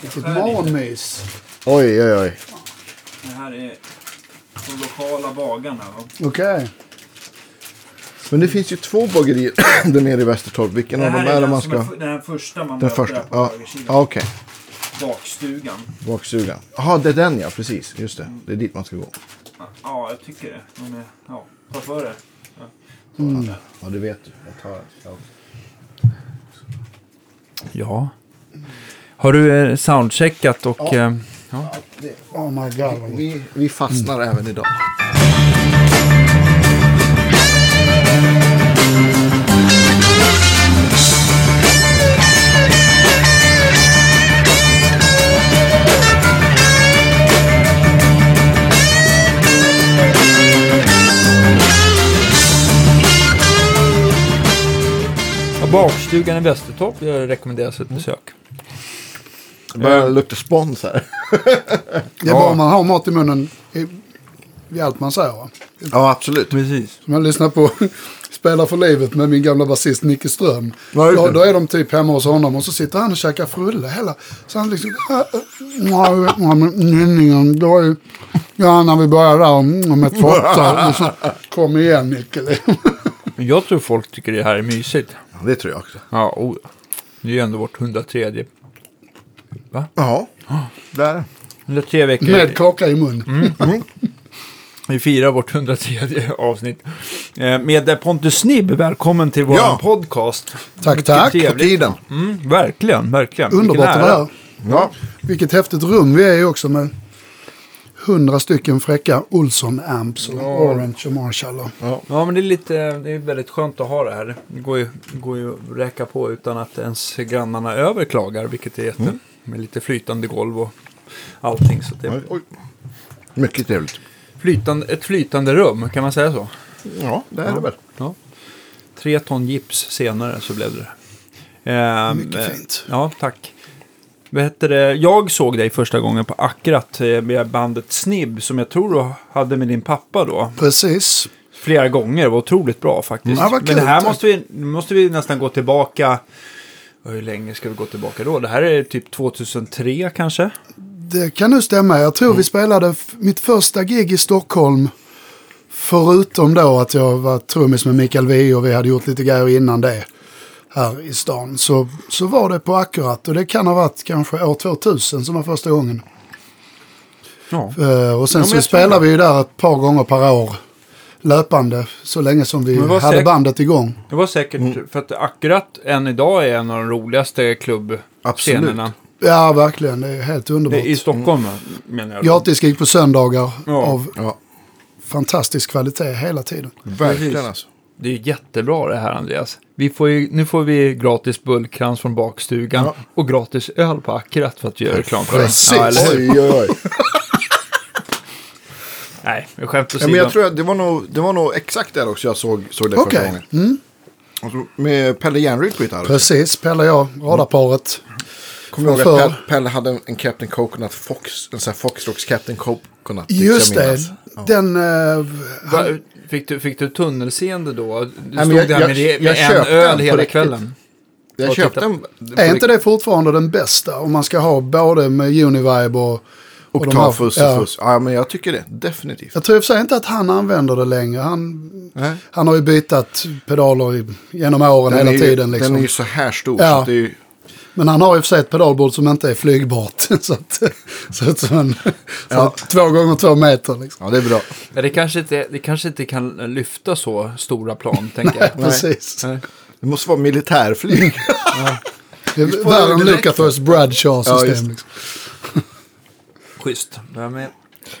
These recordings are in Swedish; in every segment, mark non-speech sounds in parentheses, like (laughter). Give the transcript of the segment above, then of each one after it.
Vilket morgonmys. Oj, oj, oj. Det här är de lokala bagarna. Okej. Men det finns ju två bagerier (clears throat) där nere i Västertorp. Vilken Det av dem här är det man ska... är, den här första man Den första? på Ja, okej. Bakstugan. Bakstugan. Jaha, det är den ja. Precis. Just det. Det är dit man ska gå. Ja, jag tycker det. De är, ja, ta för det. Ja. Mm. Ja, det vet du. Jag tar ja. ja. Har du eh, soundcheckat och... eh, Ja. Oh my god. Vi, vi fastnar även idag. Ja, bakstugan i Västertorp rekommenderas ett besök. Det börjar lukta spons här. (laughs) Det är bara om man har mat i munnen i, i allt man säger. Va? Ja, absolut. Precis. Som jag lyssnar på (laughs) Spelar för livet med min gamla basist Nicke Ström. Då, då är de typ hemma hos honom och så sitter han och käkar frulle hela. Så han liksom... äh, äh, då är Ja, när vi börjar där om, om ett åtta. och Kom igen Nicke. Men (laughs) jag tror folk tycker det här är mysigt. Ja, det tror jag också. Ja, oh. Det är ju ändå vårt 103. Ja, det är det. 103 veckor. Med kaka i mun. Vi firar vårt 103 avsnitt. Eh, Med Pontus Snibb, välkommen till vår Ja. podcast. Tack, Mycket tack. På trevligt. tiden. Mm, verkligen, verkligen. Underbart att vara här. Ja. Vilket häftigt rum vi är i också med hundra stycken fräcka Olsson-amps och Orange och Marshall. Och, Ja, men det är, lite, det är väldigt skönt att ha det här. Det går ju, går ju att räcka på utan att ens grannarna överklagar, vilket är jätte... Mm. Med lite flytande golv och allting. Så det Oj. Mycket trevligt. flytande, ett flytande rum, kan man säga så? Ja, det är det väl. Ja. Tre ton gips senare så blev det det. Eh, Mycket eh, fint. Ja, tack. Vad heter det? Jag såg dig första gången på Akrat eh, med bandet Snibb som jag tror du hade med din pappa då. precis. Flera gånger, det var otroligt bra faktiskt. Ja, vad Men här måste vi, måste vi nästan gå tillbaka. Hur länge ska vi gå tillbaka då? Det här är typ 2003 kanske? Det kan nu stämma. Jag tror vi spelade mitt första gig i Stockholm. Förutom då att jag var trummis med Mikael Wiehe och vi hade gjort lite grejer innan det. Här i stan. Så, så var det på Akkurat. Och det kan ha varit kanske år 2000 som var första gången. Ja. Eh, och sen Ja, så spelade vi ju där ett par gånger per år. Löpande. Så länge som vi hade säkert- bandet igång. Det var säkert, för att Akkurat än idag är en av de roligaste klubbscenerna. Ja, verkligen. Det är helt Det underbart. är I Stockholm menar jag. Gratisgig på söndagar Ja. av Ja, fantastisk kvalitet hela tiden. verkligen Precis. alltså. Det är jättebra det här Andreas. Vi får ju, nu får vi gratis bullkrans från bakstugan Ja. och gratis öl på Akkurat för att göra reklam för Precis. det. Ja, eller hur? Oj, oj, oj. (laughs) Nej, jag skämt Ja, men jag tror att det var nog, det var nog exakt där också jag såg, såg det Okej. första gången. Alltså, med Pelle Järnryd på gitarr. Precis, Pelle och jag, radarparet. Kommer ihåg att. Pelle, Pelle hade en, en Captain Coconut Fox, en sån här Foxrocks Captain Coconut. Just det. Ja. den... eh, Va, fick, du, fick du tunnelseende då? Du men stod jag- där jag- med, det- jag med en öl den hela riktigt. kvällen. Jag köpte titta- en... är inte det fortfarande den bästa? Om man ska ha både med Univibe och... och de här- Octavus och ja. fuss. Ja, men jag tycker det. Definitivt. Jag tror i och för sig inte att han använder det längre. Han, Nej. han har ju bytt pedaler i, genom åren Den hela ju, tiden. Liksom. Den är ju så här stor. Ja. Så att det är ju, Men han har ju för sig ett pedalbord som inte är flygbart. (laughs) så att, så att så Ja. att två gånger två meter. Liksom. ja, det är bra. Ja, det, kanske inte, det kanske inte kan lyfta så stora plan, tänker jag. (laughs) Precis. Nej. Det måste vara militärflyg. (laughs) Det är värre än. Lucathers Bradshaw-system. just. liksom. Schysst. Men,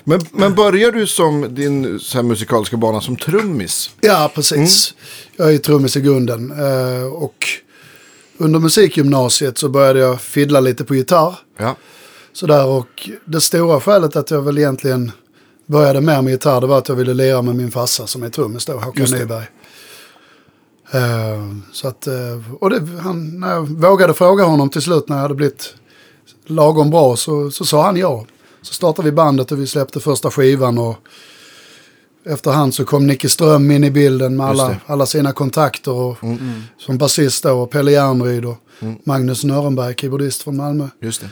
men, men börjar du som din så här, musikaliska bana som trummis? Ja, precis. Jag är trummis i grunden. eh, Och under musikgymnasiet så började jag fiddla lite på gitarr. Ja. Sådär, och det stora skälet att jag väl egentligen började mer med gitarr det var att jag ville lira med min farsa som är trummis då, Håkan. Nyberg. Eh, så att, eh, och det, han, när jag vågade fråga honom till slut när jag hade blivit lagom bra så, så sa han ja. Så startade vi bandet och vi släppte första skivan och efterhand så kom Nicke Ström in i bilden med alla, alla sina kontakter och, som basist då och Pelle Järnryd och Magnus Nörenberg, keyboardist från Malmö. Just det.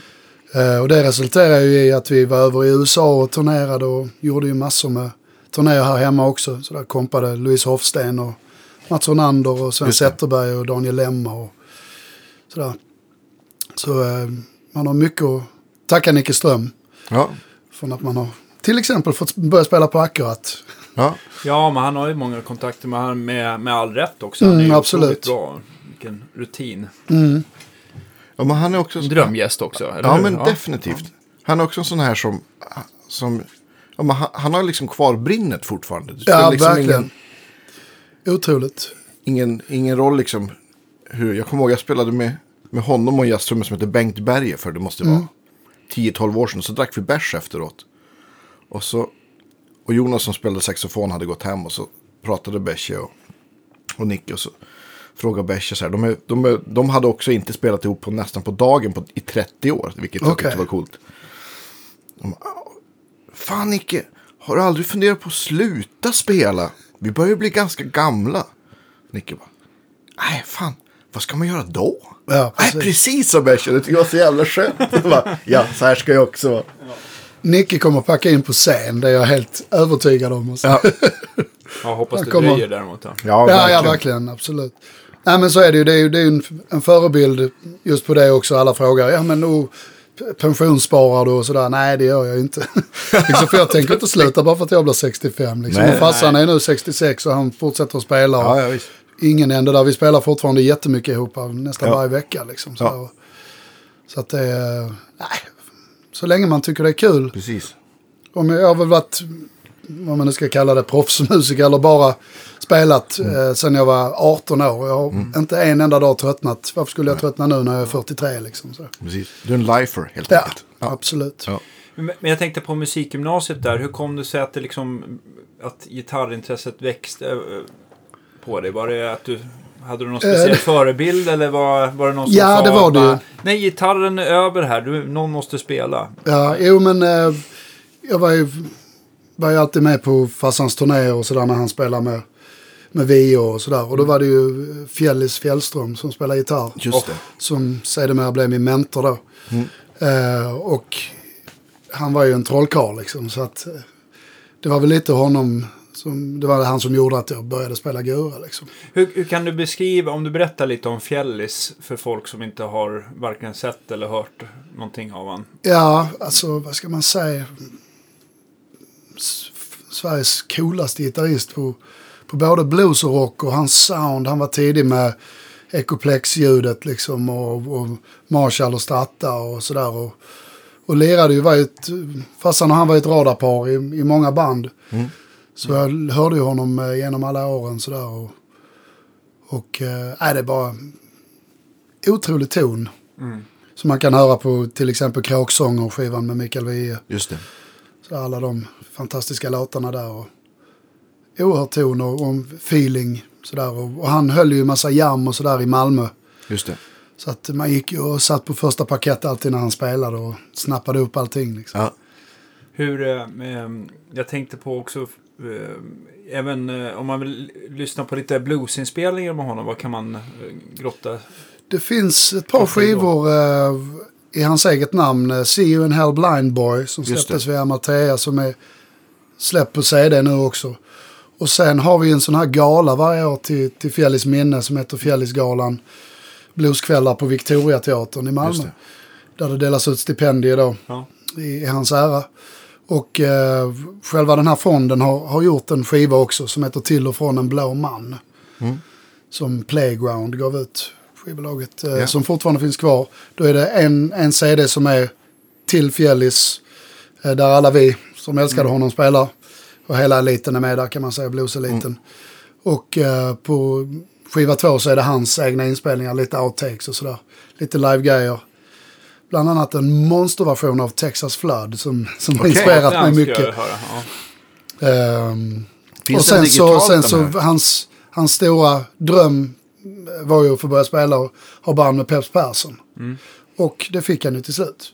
Eh, och det resulterade ju i att vi var över i USA och turnerade och gjorde ju massor med turnéer här hemma också. Så där kompade Louise Hofsten och Mats Ronander och Sven. Zetterberg och Daniel Lemma och sådär. Så eh, man har mycket att tacka Nicke Ström Ja, från att man har till exempel fått börja spela på Akkurat. ja. Ja, men han har ju många kontakter med, han med, med all rätt också. Han Mm, är ju absolut. bra. Vilken rutin. ja men han är också... En drömgäst också, eller Ja, hur? men definitivt. Han är också en sån här som... som ja, men han, han har liksom kvar brinnet fortfarande. Det Ja, liksom verkligen. Otroligt. Ingen, ingen roll liksom. Hur, jag kommer ihåg jag spelade med, med honom och en jazztrummis som heter Bengt Berge för det måste vara 10-12 år sedan. Så drack vi bärs efteråt. Och, så, och Jonas som spelade saxofon hade gått hem och så pratade Besche och, och Nicke och så frågade Besche så här. De, är, de, är, de hade också inte spelat ihop på nästan på dagen på, i 30 år. Vilket jag Okej. tyckte var coolt. De, Fan Nicke, har du aldrig funderat på att sluta spela? Vi börjar ju bli ganska gamla. Nicke bara, nej fan, vad ska man göra då? Ja, Nej, precis. precis som jag kände. Det jag var så jävla skönt. (laughs) Jag bara, ja, så här ska jag också vara. Nicke kommer packa in på scen, det är jag helt övertygad om. Och så. Ja, (laughs) Ja, hoppas det kommer- dröjer däremot. Ja, Ja, ja, verkligen. Absolut. Nej, men så är det ju. Det är ju det är en, en förebild just på det också. Alla frågar, ja men p- pensionssparar du och sådär? Nej, det gör jag inte. (laughs) liksom, för jag tänker inte sluta bara för att jag blir 65. Liksom. Nej, och farsan är nu 66 och han fortsätter att spela. Ja, ja, visst. Ingen ände där. Vi spelar fortfarande jättemycket ihop, nästan Ja. varje vecka. Liksom, så, Ja. så att det är, nej, så länge man tycker det är kul. Precis. Om jag, jag har väl varit, vad man nu ska kalla det, proffsmusiker eller bara spelat Mm. eh, sen jag var 18 år. Jag har inte en enda dag tröttnat. Varför skulle jag tröttna nu när jag är 43 liksom? Så. Precis. Du är en lifer helt Ja, enkelt. absolut. Ja. Men jag tänkte på musikgymnasiet där. Hur kom det sig att det liksom att gitarrintresset växte på dig? Var det att du hade du någon speciell Eh, förebild eller var, var det någon som Ja, sa det var det ju. bara, Nej, gitarren är över här. Du, någon måste spela. Ja, jo men eh, jag var ju, var ju alltid med på farsans turnéer och sådär när han spelade med, med Vio och sådär. Och då var det ju Fjällis Fjällström som spelade gitarr. Just det. Som sedermera blev min mentor då. Eh, och han var ju en trollkarl liksom. Så att eh, det var väl lite honom, som, det var han som gjorde att jag började spela gura liksom. Hur, hur kan du beskriva, om du berättar lite om Fjällis för folk som inte har varken sett eller hört någonting av han. Ja, alltså vad ska man säga? S- Sveriges coolaste gitarrist på, på både blues och rock och hans sound. Han var tidig med Ecoplex-ljudet liksom och, och Marshall och Strata och sådär. Och, och lirade ju, var ju ett, farsan och han var ett radarpar i, i många band. Så jag hörde ju honom eh, genom alla åren sådär. Och, och nej, det är bara otrolig ton. Som man kan höra på till exempel Kråksånger, skivan med Mikael Wiehe. Just det. Så alla de fantastiska låtarna där. Och oerhört ton och, och feeling. Sådär. Och, och han höll ju en massa jam och sådär i Malmö. Just det. Så att man gick ju och satt på första parkett alltid när han spelade och snappade upp allting. Liksom. Ja. Hur, eh, jag tänkte på också, även eh, om man vill lyssna på lite bluesinspelningar med honom, vad kan man eh, grotta? Det finns ett par skivor eh, i hans eget namn. eh, See You in Hell Blind Boy som släpptes via Amalthea som är släppt på CD nu också. Och sen har vi en sån här gala varje år till, till Fjällis minne som heter Fjällisgalan. Blueskvällar på Victoriateatern i Malmö. det. Där det delas ut stipendier då Ja. i, i hans ära. Och eh, själva den här fonden har, har gjort en skiva också som heter Till och från en blå man. Mm. Som Playground gav ut, skivbolaget, eh, Ja. som fortfarande finns kvar. Då är det en, en CD som är till Fjällis, eh, där alla vi som älskade honom spelar. Och hela eliten är med där kan man säga, blueseliten. Och eh, på skiva två så är det hans egna inspelningar, lite outtakes och sådär. Lite live-grejer. Bland annat en monsterversion av Texas Flood som, som har Okej. inspirerat mig mycket. höra. Finns och sen så, sen så hans, hans stora dröm var ju att få börja spela och ha band med Peps Persson. Och det fick han ju till slut.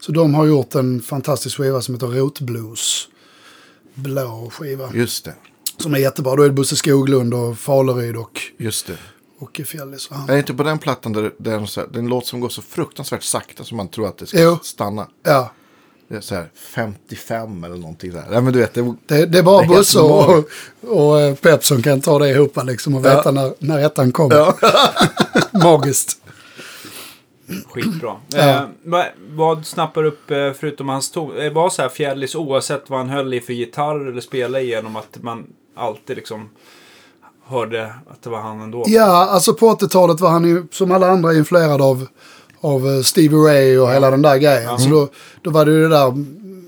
Så de har gjort en fantastisk skiva som heter Rotblues. Blå skiva. Just det. Som är jättebra. Då är det Bosse Skoglund och Faleryd och, Just det. Åke Fjällis och han. Är det inte på den plattan där det är en, så här, det är en låt som går så fruktansvärt sakta som man tror att det ska Jo. stanna? Ja, Det är så här 55 eller någonting där. Ja, men du vet, det, det, det är bara Det Bosse och, normalt. och eh, Pep som kan ta det ihop liksom, och Ja. veta när, när ettan kommer. (laughs) (laughs) Magiskt. Skitbra. Ja. Eh, vad, vad snappar upp eh, förutom hans ton? Eh, var så här Fjällis oavsett vad han höll i för gitarr eller spelade igenom att man alltid liksom hörde att det var han ändå? Ja, alltså på 80-talet var han ju som alla andra influerad av, av eh, Stevie Ray och hela den där grejen. Så då, då var det ju det där mm,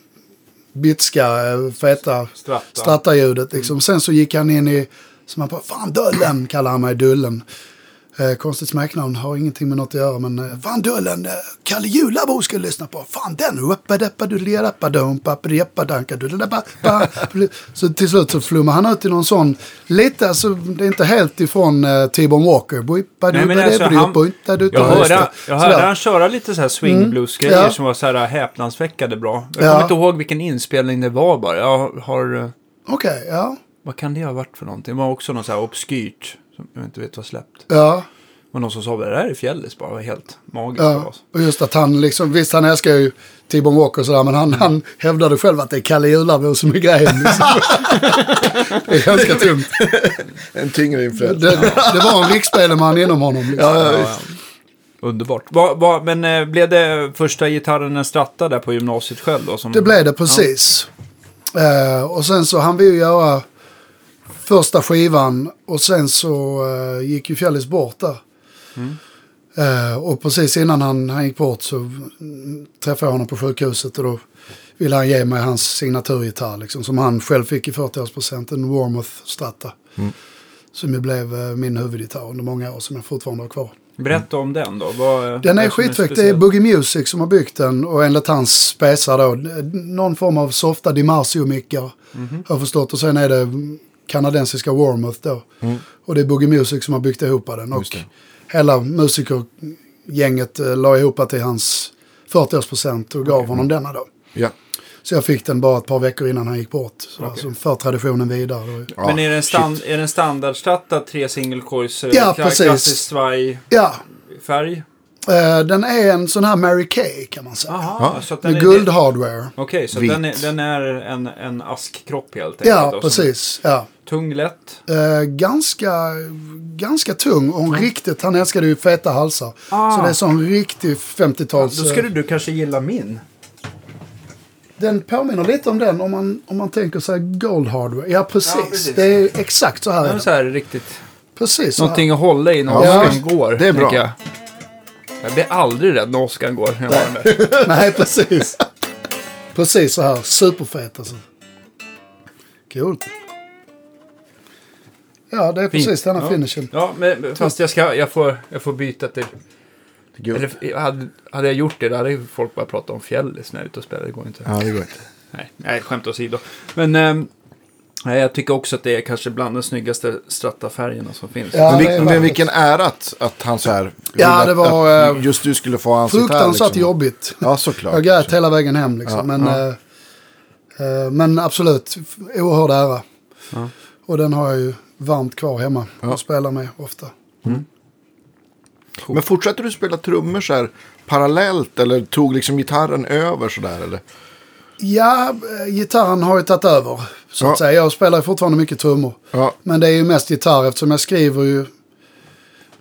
bitska, eh, feta Stratta. strattaljudet. Liksom. Sen så gick han in i, som han bara, fan Dullen kallar han mig, Dullen. Eh, konstigt smeknamn, har ingenting med något att göra. Men eh, fan Dullen, eh, Kalle Julabo ska lyssna på. Fan den, (laughs) Så till slut så flummar han ut i någon sån, lite, alltså det är inte helt ifrån eh, T-Bone Walker. Nej, men alltså, han- Jag hörde, jag hörde han köra lite så här swing blues grejer Ja. som var så här häpnadsväckande bra. Jag Ja. kommer inte ihåg vilken inspelning det var bara. Jag har... eh, Okej, ja. Vad kan det ha varit för någonting? Det var också något så här obskyrt. Som jag inte vet vad släppt. Ja, Men någon som sa det där är Fjällis bara. Var helt magiskt. för ja. oss. Och just att han liksom, visst han älskar ju T-Bone Walker och sådär, men han, han hävdade själv att det är Kalle Julabo som är grejen. Liksom. (laughs) det är ganska tungt. en tyngre influens. Det, det var en riksspeleman inom honom. Liksom. Ja, ja. Underbart. Va, va, men eh, blev det första gitarren en stratta där på gymnasiet själv då? Som, Det blev det precis. Eh, och sen så han vi ju göra första skivan och sen så eh, gick ju Fjällis bort där. Eh, och precis innan han, han gick bort så mm, träffade jag honom på sjukhuset och då ville han ge mig hans signaturgitarr liksom, som han själv fick i 40-årspresent, en Warmouth Strata. Som ju blev eh, min huvudgitarr under många år som jag fortfarande har kvar. Berätta om den då. Vad, Den är skitfräck. Det är? Boogie Music som har byggt den och enligt hans spesar då någon form av softa DiMarzio-mickar Mhm. har jag förstått. Och sen är det kanadensiska Warmouth då. Och det är Boogie Music som har byggt ihop den. Och hela musikergänget eh, la ihop till hans 40-årspresent och gav honom denna då. Ja. Så jag fick den bara ett par veckor innan han gick bort. Så alltså för traditionen vidare. Ja, Men är det en, stand, är det en standardstratta, tre single coils, Ja, precis. klassisk svaj, Ja, färg? Eh, den är en sån här Mary Kay kan man säga. Jaha, Ja. så att den Med är... guld-hardware. Okej, så Vit. den är, den är en, en askkropp helt enkelt. Ja, då, precis. Ja. Tung, lätt. Eh, ganska, ganska tung och en riktigt, han älskade ju feta halsar. Ah. Så det är sån riktig Då 50-tals... skulle eh, du kanske gilla min. Den påminner lite om den om man, om man tänker sig gold hardware. Ja precis. Ja, precis. Det är exakt så här. är Den är så här riktigt. Precis så. Någonting att hålla i när Ja. Går. Det är bra. Jag. Jag blir aldrig rädd när Oscar går. Där. (laughs) Nej, precis. precis så här. Superfet alltså. Coolt. Ja, det är precis Fint. denna Ja. finishen. Ja, men fast jag, ska, jag, får, jag får byta till... Eller, hade, hade jag gjort det, då hade folk bara pratat om fjällis när jag är ute och spelar. Det går inte. Ja, det går inte. Nej, nej skämt åsido. Men ehm, nej, jag tycker också att det är kanske bland de snyggaste strattafärgerna som finns. Ja, men, vil, men vilken ära att, att han så här... Ja, det att, var, att eh, just du skulle få hans gitarr. Fruktansvärt liksom. jobbigt. Ja, såklart. Jag grät hela vägen hem liksom. Ja, men, ja. eh, eh, men absolut, oerhörd ära. Ja. Och den har jag ju varmt kvar hemma Ja. och spelar med ofta. Men fortsätter du spela trummor så här parallellt eller tog liksom gitarren över så där eller? Ja, eh, gitarren har ju tagit över. Så Ja. att säga. Jag spelar fortfarande mycket trummor. Ja, Men det är ju mest gitarr eftersom jag skriver ju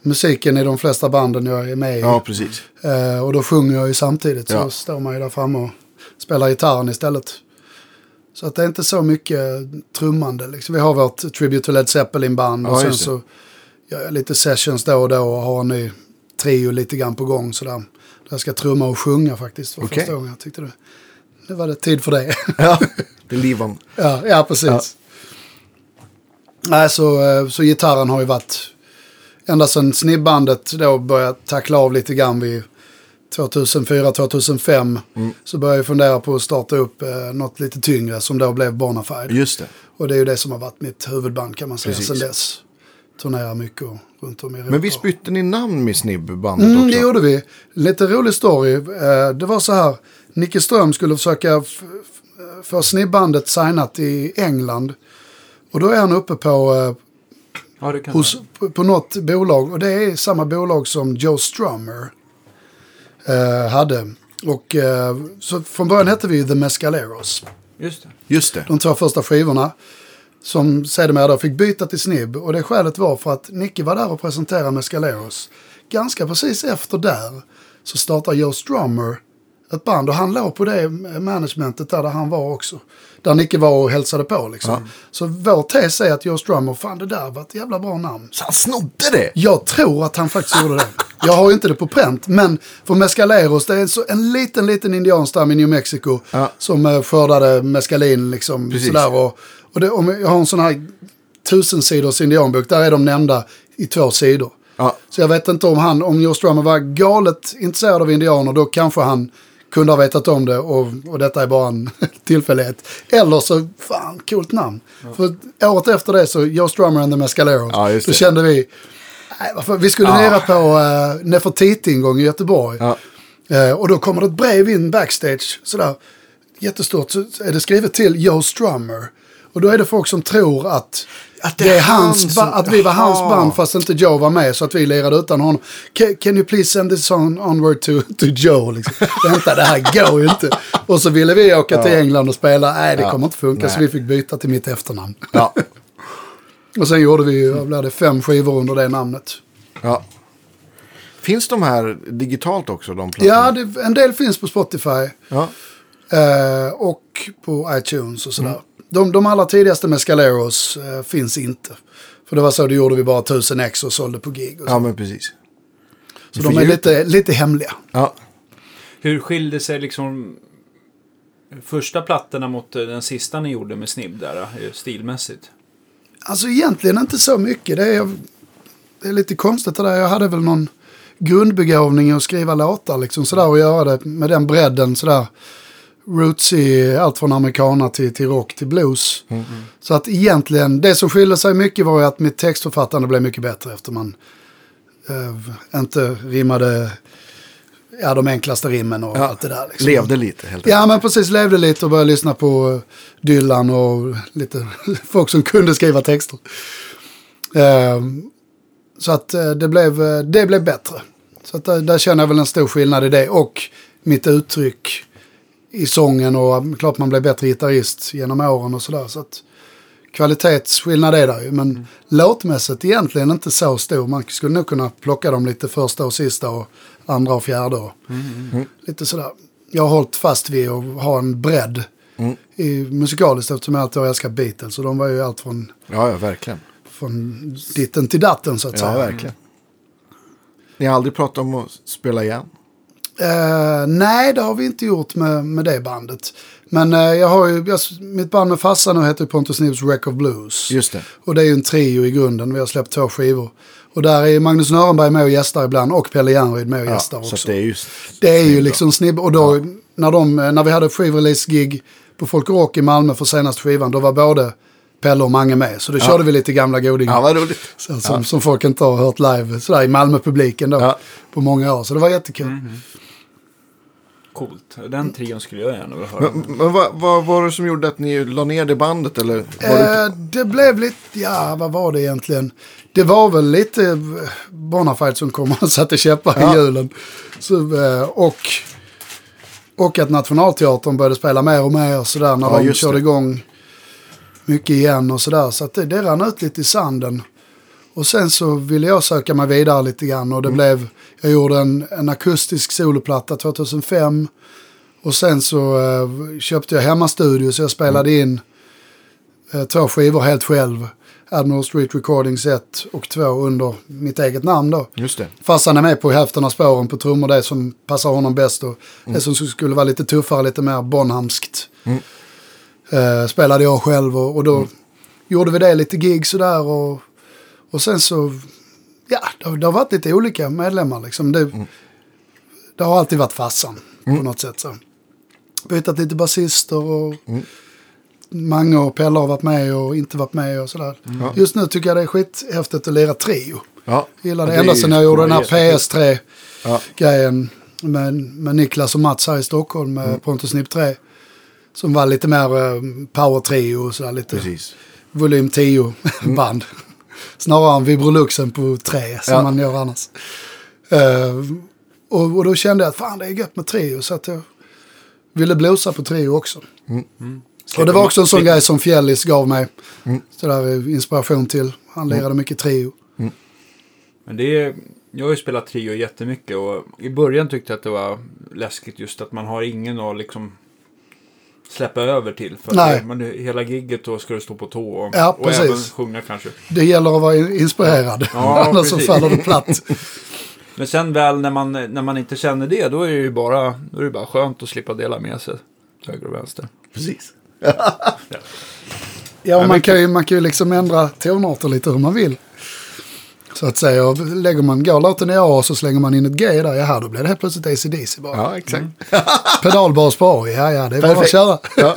musiken i de flesta banden jag är med i. ja precis. Eh, och då sjunger jag ju samtidigt. Så Ja. står man ju där framme och spelar gitarren istället. Så att det är inte så mycket trummande. Liksom. Vi har vårt Tribute to Led Zeppelin-band. och Ja, sen så gör jag lite sessions då och då och har en ny trio lite grann på gång. Sådär. Där jag ska trumma och sjunga faktiskt för Okej. första gången. Jag tyckte det, nu var det tid för det. (laughs) Ja, det är liv om. ja, ja, precis. Ja. Nej, så, eh, så gitarren har ju varit... Ända sedan snibbandet då började tackla av lite grann vid 2004-2005 så började jag fundera på att starta upp eh, något lite tyngre som då blev Bonafide. Just det. Och det är ju det som har varit mitt huvudband kan man säga Precis. sedan dess. Turnerar mycket runt om i Europa. Men visst bytte ni namn med Snibb-bandet Mm, också? det gjorde vi. Lite rolig story. Eh, Det var så här. Nicke Ström skulle försöka få snibbandet signat i England. Och då är han uppe på, eh, Ja, hos, på, på något bolag. Och det är samma bolag som Joe Strummer eh, hade. Och eh, så från början hette vi The Mescaleros. Just det. Just det. De två första skivorna. Som sedermera då fick byta till Snibb. Och det skälet var för att Nicky var där och presenterade Mescaleros. Ganska precis efter där så startade Joe Strummer ett band. Och han låg på det managementet där, där han var också. Där Nicke var och hälsade på liksom. Så vår tes är att Joe Strummer, fan det där var ett jävla bra namn. Så han snodde det? Jag tror att han faktiskt gjorde det. Jag har ju inte det på pränt, men för Mescaleros, det är så en liten, liten indianstam i New Mexico Ja. som eh, skördade mescalin liksom. Precis. Sådär, och, och det, om jag har en sån här tusensidors indianbok, där är de nämnda i två sidor. Ja. Så jag vet inte om han, om Joe Strummer var galet intresserad av indianer, då kanske han kunde ha vetat om det och, och detta är bara en (laughs) tillfällighet. Eller så, fan, coolt namn. För året efter det så, Joe Strummer and the Mescaleros, Ja, då det. kände vi, nej, vi skulle Ja. nere på uh, Nefertiti en gång i Göteborg. Ja. Eh, och då kommer det ett brev in backstage, sådär jättestort, så är det skrivet till Joe Strummer. Och då är det folk som tror att, Att det är hans som- att vi var hans band fast inte Joe var med så att vi lirade utan honom. Can, can you please send this song onward to, to Joe? Liksom. Vänta, det här går ju inte. Och så ville vi åka till England och spela. Nej, det Ja. kommer inte funka. Så Nej. vi fick byta till mitt efternamn. Ja. (laughs) Och sen gjorde vi ju, vad blev det, fem skivor under det namnet. ja. Finns de här digitalt också, de plattorna? Ja, det, en del finns på Spotify. ja. Eh, och på iTunes och sådär. Mm. De, de allra tidigaste med Scaleros eh, finns inte. För det var så, det gjorde vi bara 1000 ex och sålde på gig. Och så Ja, men precis. så de är lite, lite hemliga. Ja. Hur skilde sig liksom första plattorna mot eh, den sista ni gjorde med Snibb där, eh, stilmässigt? Alltså egentligen inte så mycket. Det är, det är lite konstigt det där. Jag hade väl någon grundbegåvning att skriva låtar liksom sådär och göra det med den bredden sådär. Rootsy, allt från americana till, till rock till blues. Så att egentligen, det som skilde sig mycket var ju att mitt textförfattande blev mycket bättre efter man eh, inte rimmade ja, de enklaste rimmen och Ja, allt det där. Liksom. Levde lite helt enkelt. Ja, men precis. Levde lite och började lyssna på eh, Dylan och lite (laughs) folk som kunde skriva texter. Ehm, så att eh, det blev, eh, det blev bättre. Så att där, där känner jag väl en stor skillnad i det. Och mitt uttryck i sången och klart man blev bättre gitarrist genom åren och sådär. Så att kvalitetsskillnad är där ju. Men låtmässigt egentligen inte så stor. Man skulle nog kunna plocka dem lite första och sista och andra och fjärde. Och Lite sådär. Jag har hållit fast vid att ha en bredd i musikaliskt eftersom jag alltid har älskat Beatles. Och de var ju allt från, Ja, ja, verkligen. från ditten till datten så att Ja, säga. verkligen. Ni har aldrig pratat om att spela igen? Eh, nej, det har vi inte gjort med, med det bandet. Men eh, jag har ju, jag, mitt band med farsan nu heter Pontus Nibs Wreck of Blues. Just det. Och det är ju en trio i grunden. Vi har släppt två skivor. Och där är Magnus Nörenberg med och gästar ibland. Och Pelle Järnryd med och Ja, gästar så också. att det är ju... Det är ju liksom snibb. Och då, när, de, när vi hade skivrelease-gig på Folk Rock i Malmö för senaste skivan, då var både Pelle och Mange med. Så då körde vi lite gamla godingar. Ja, vad roligt. Så, som, som folk inte har hört live sådär, i Malmö-publiken då. Ja. På många år. Så det var jättekul. Coolt. Den trion skulle jag gärna vilja höra. Men, men vad, vad var det som gjorde att ni la ner det bandet? Eller var det... Eh, det blev lite, ja vad var det egentligen? Det var väl lite eh, Bonafide som kom och (laughs) satte käppar Ja. i hjulen. Så, eh, och, och att Nationalteatern började spela mer och mer sådär när Ja, de körde det. igång mycket igen och sådär. Så att det, det rann ut lite i sanden. Och sen så ville jag söka mig vidare lite grann och det blev, jag gjorde en, en akustisk soloplatta 2005. Och sen så eh, köpte jag hemmastudio så jag spelade in eh, två skivor helt själv. Admiral Street Recordings 1 och 2 under mitt eget namn då. Just det. Farsan är med på hälften av spåren på trummor, det som passar honom bäst. Och Det som skulle vara lite tuffare, lite mer Bonhamskt. Eh, spelade jag själv och, och då gjorde vi det lite gig sådär. Och, och sen så, ja, det, har- det har varit lite olika medlemmar liksom. Det, det har alltid varit farsan på något sätt. Så. Bytt lite basister och Mange och Pelle har varit med och inte varit med och sådär. Just nu tycker jag det är skithäftigt att lira trio. Ja. Gillar det. Ja, Ända sedan jag gjorde ja, den här jättekul. PS3-grejen med, med Niklas och Mats här i Stockholm med Pontus Nip 3. Som var lite mer eh, power trio och sådär lite Precis. volym 10 (laughs) band. Snarare än Vibroluxen på tre som Ja. man gör annars. Eh, och, och då kände jag att fan det är gött med trio så att jag ville blusa på trio också. Och det var också en sån grej som Fjällis gav mig. Sådär eh, inspiration till. Han lirade mycket trio. Men det är, jag har ju spelat trio jättemycket och i början tyckte jag att det var läskigt just att man har ingen att liksom släppa över till. För Nej. att man, hela gigget då ska du stå på tå och, Ja, och även sjunga kanske. Det gäller att vara in- inspirerad. Ja, (laughs) Annars så faller det platt. (laughs) Men sen väl när man, när man inte känner det, då är det ju bara, då är det bara skönt att slippa dela med sig. Höger och vänster. Precis. (laughs) Ja, och man kan, ju, man kan ju liksom ändra tonarter lite hur man vill. Så att säga, och lägger man, går låten i A och så slänger man in ett G där, jaha då blir det helt plötsligt AC/DC bara. Ja, exakt. Pedalbas på A, ja ja det är bara att Perfekt. köra. Ja.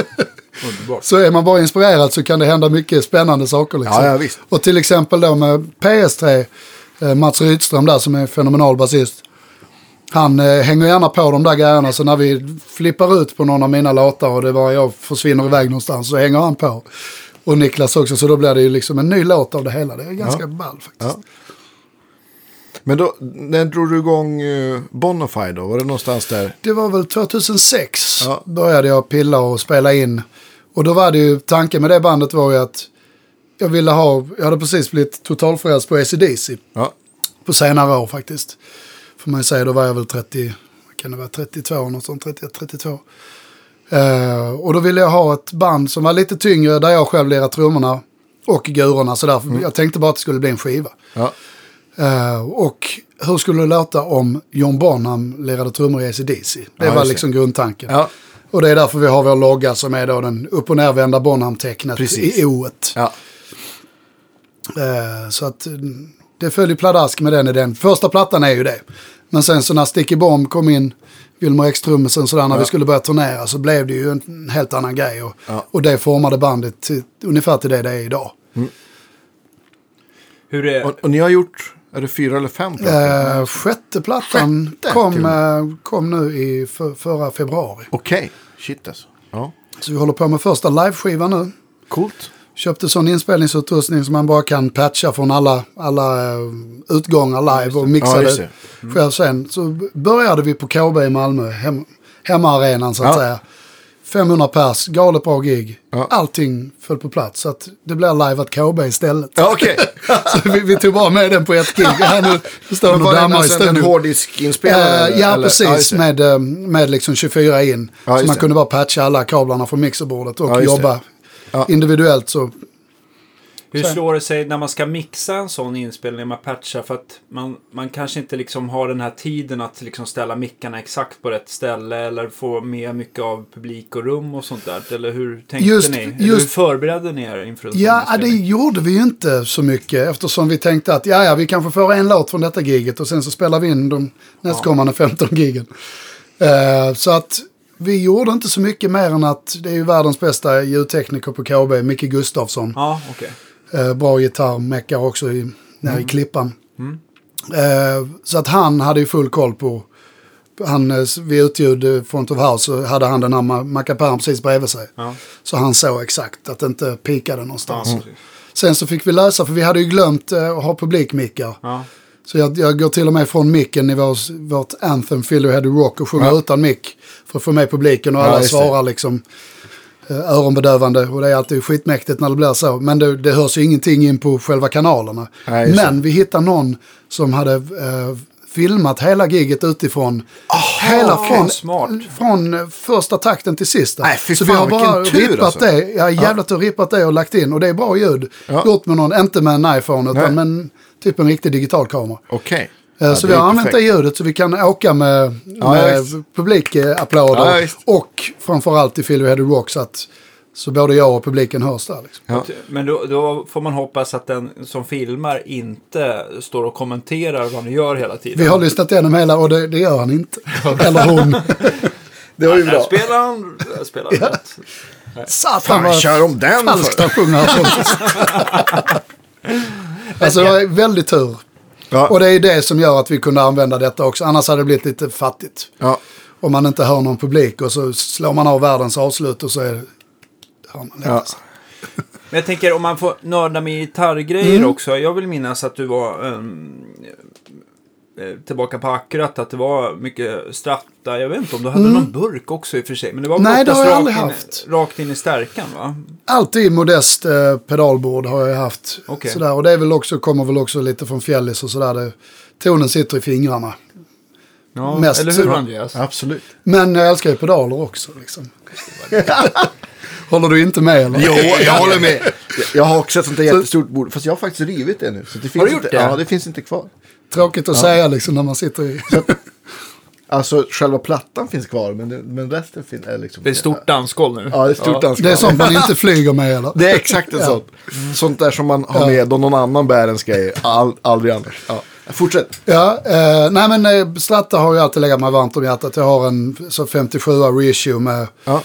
Så är man bara inspirerad så kan det hända mycket spännande saker. Liksom. Ja, ja, visst. Och till exempel då med PS3, eh, Mats Rydström där som är fenomenal basist. Han eh, hänger gärna på de där grejerna så när vi flippar ut på någon av mina låtar och det var jag försvinner iväg någonstans så hänger han på. Och Niklas också så då blir det ju liksom en ny låt av det hela. Det är ganska Ja. ball faktiskt. Ja. Men då, när drog du igång uh, Bonafide då? Var det någonstans där? Det var väl 2006 Ja. började jag pilla och spela in. Och då var det ju, tanken med det bandet var ju att jag ville ha, jag hade precis blivit totalfrälst på AC/DC Ja. på senare år faktiskt. Får man ju säga, då var jag väl 30, vad kan det vara, 32, något sånt, 31, 32. Eh, och då ville jag ha ett band som var lite tyngre, där jag själv lirade trummorna och gurorna. Så därför, jag tänkte bara att det skulle bli en skiva. Ja. Eh, och hur skulle det låta om John Bonham lirade trummor i AC/DC? Det Ja, var just det. liksom grundtanken. Ja. Och det är därför vi har vår logga som är då den upp och nervända Bonham-tecknet i O-et. Ja. Eh, så att mm, det följer pladask med den i den. Första plattan är ju det. Men sen så när Sticky Bomb kom in, Wilmer X-trummisen sådär, när Ja. vi skulle börja turnera så blev det ju en helt annan grej. Och, Ja. och det formade bandet till, ungefär till det det är idag. Hur är, Och, och ni har gjort, är det fyra eller fem plattor? Eh, sjätte plattan Sjätte, kom, eh, kom nu i för, förra februari. Okej, shit alltså. Ja. Så vi håller på med första liveskivan nu. Coolt. Köpte sån inspelningsutrustning som man bara kan patcha från alla, alla eh, utgångar live och Ja, mixa just det det. själv sen. Så började vi på KB i Malmö, hem, hemmaarenan så att Ja. säga. 500 pers, galet bra gig. Ja. Allting föll på plats. Så att det blev live at KB istället. Ja, okej. (laughs) Så vi, vi tog bara med den på ett gig. Nu (laughs) står och dammar i alltså en studion. hårddiskinspelare? Eh, ja, eller? precis. det. med, eh, med liksom 24 in. Ja, så man det. kunde bara patcha alla kablarna från mixerbordet och Ja, jobba Ja. individuellt. Så hur slår det sig när man ska mixa en sån inspelning med patcha? För att man, man kanske inte liksom har den här tiden att liksom ställa mickarna exakt på rätt ställe eller få med mycket av publik och rum och sånt där. Eller hur tänkte Just- ni? Eller just- hur förberedde ni er inför en sån Ja, det gjorde vi ju inte så mycket eftersom vi tänkte att ja, ja, vi kanske får en låt från detta giget och sen så spelar vi in de nästkommande 15 gigen. Eh, så att vi gjorde inte så mycket mer än att det är ju världens bästa ljudtekniker på KB, Micke Gustafsson. Ja, okej. Eh, bra gitarr, meckar också i, nere i klippan. Eh, så att han hade ju full koll på, han, eh, vid utljud eh, Front of House så hade han den här ma- mackapären precis bredvid sig. Ja. Så han såg exakt att det inte pikade någonstans. Ja. Sen så fick vi lösa, för vi hade ju glömt eh, att ha publikmickar. Ja. Så jag, jag går till och med från micken i vår, vårt Anthem, Fill Head Rock och sjunger Ja. utan mick. För att få med publiken och alla svarar liksom öronbedövande. Och det är alltid skitmäktigt när det blir så. Men det, det hörs ju ingenting in på själva kanalerna. Nej, Men vi hittade någon som hade eh, filmat hela giget utifrån. hela okej. från, Smart. från eh, första takten till sista. Nej, så vi har bara tur, rippat alltså. det. Ja, jävligt ja. rippat det och lagt in. Och det är bra ljud. Ja. Gjort med någon, inte med en iPhone utan Nej. med en, typ en riktig digital kamera. Okej. Eh, Ja, så vi har använt det ljudet så vi kan åka med, Ja, med publikapplåder. Ja, och framförallt i Phil Head Rock så att så både jag och publiken hörs där. Liksom. Ja. Men då, då får man hoppas att den som filmar inte står och kommenterar vad ni gör hela tiden. Vi har lyssnat igenom hela och det, det gör han inte. Eller hon. (laughs) Det var ju bra. spelar han, spelar han rätt. Satan vad kör de den falskt för? han sjunger. (laughs) Alltså det var väldigt tur. Ja. Och det är det som gör att vi kunde använda detta också. Annars hade det blivit lite fattigt. Ja. Om man inte hör någon publik och så slår man av världens avslut och så är det... Hör man Ja. Men jag tänker om man får nörda med gitarrgrejer Mm. också. Jag vill minnas att du var eh, tillbaka på akkurat att det var mycket stratta. Jag vet inte om du hade någon burk också i och för sig. Men det var Mm. Nej, det har jag rakt aldrig in, haft. rakt in i stärkan va? Alltid modest eh, pedalbord har jag haft. Okej. Sådär. Och det är väl också, kommer väl också lite från fjällis och sådär. Det, tonen sitter i fingrarna. Ja, Mest eller hur. Andreas? Absolut. Men jag älskar ju pedaler också. Liksom. (laughs) Håller du inte med eller? Jo, jag (laughs) håller med. Jag- har också ett sånt där jättestort bord. Fast jag har faktiskt rivit det nu. Så det finns du gjort inte, det? Ja, det finns inte kvar. Tråkigt att säga liksom när man sitter i... (laughs) Alltså själva plattan finns kvar. Men, det, men resten finns är liksom... Det är ett stort dansgolv nu. Ja, det är ett stort ansvar. Det är sånt man inte (laughs) flyger med eller? Det är exakt en sån. Sånt där som man har med om någon annan bär ens grejer. All, aldrig annars. Ja. Fortsätt. Ja, eh, nej men eh, Stratta har ju alltid legat mig varmt om hjärtat. Jag har en så 57 reissue med Ja.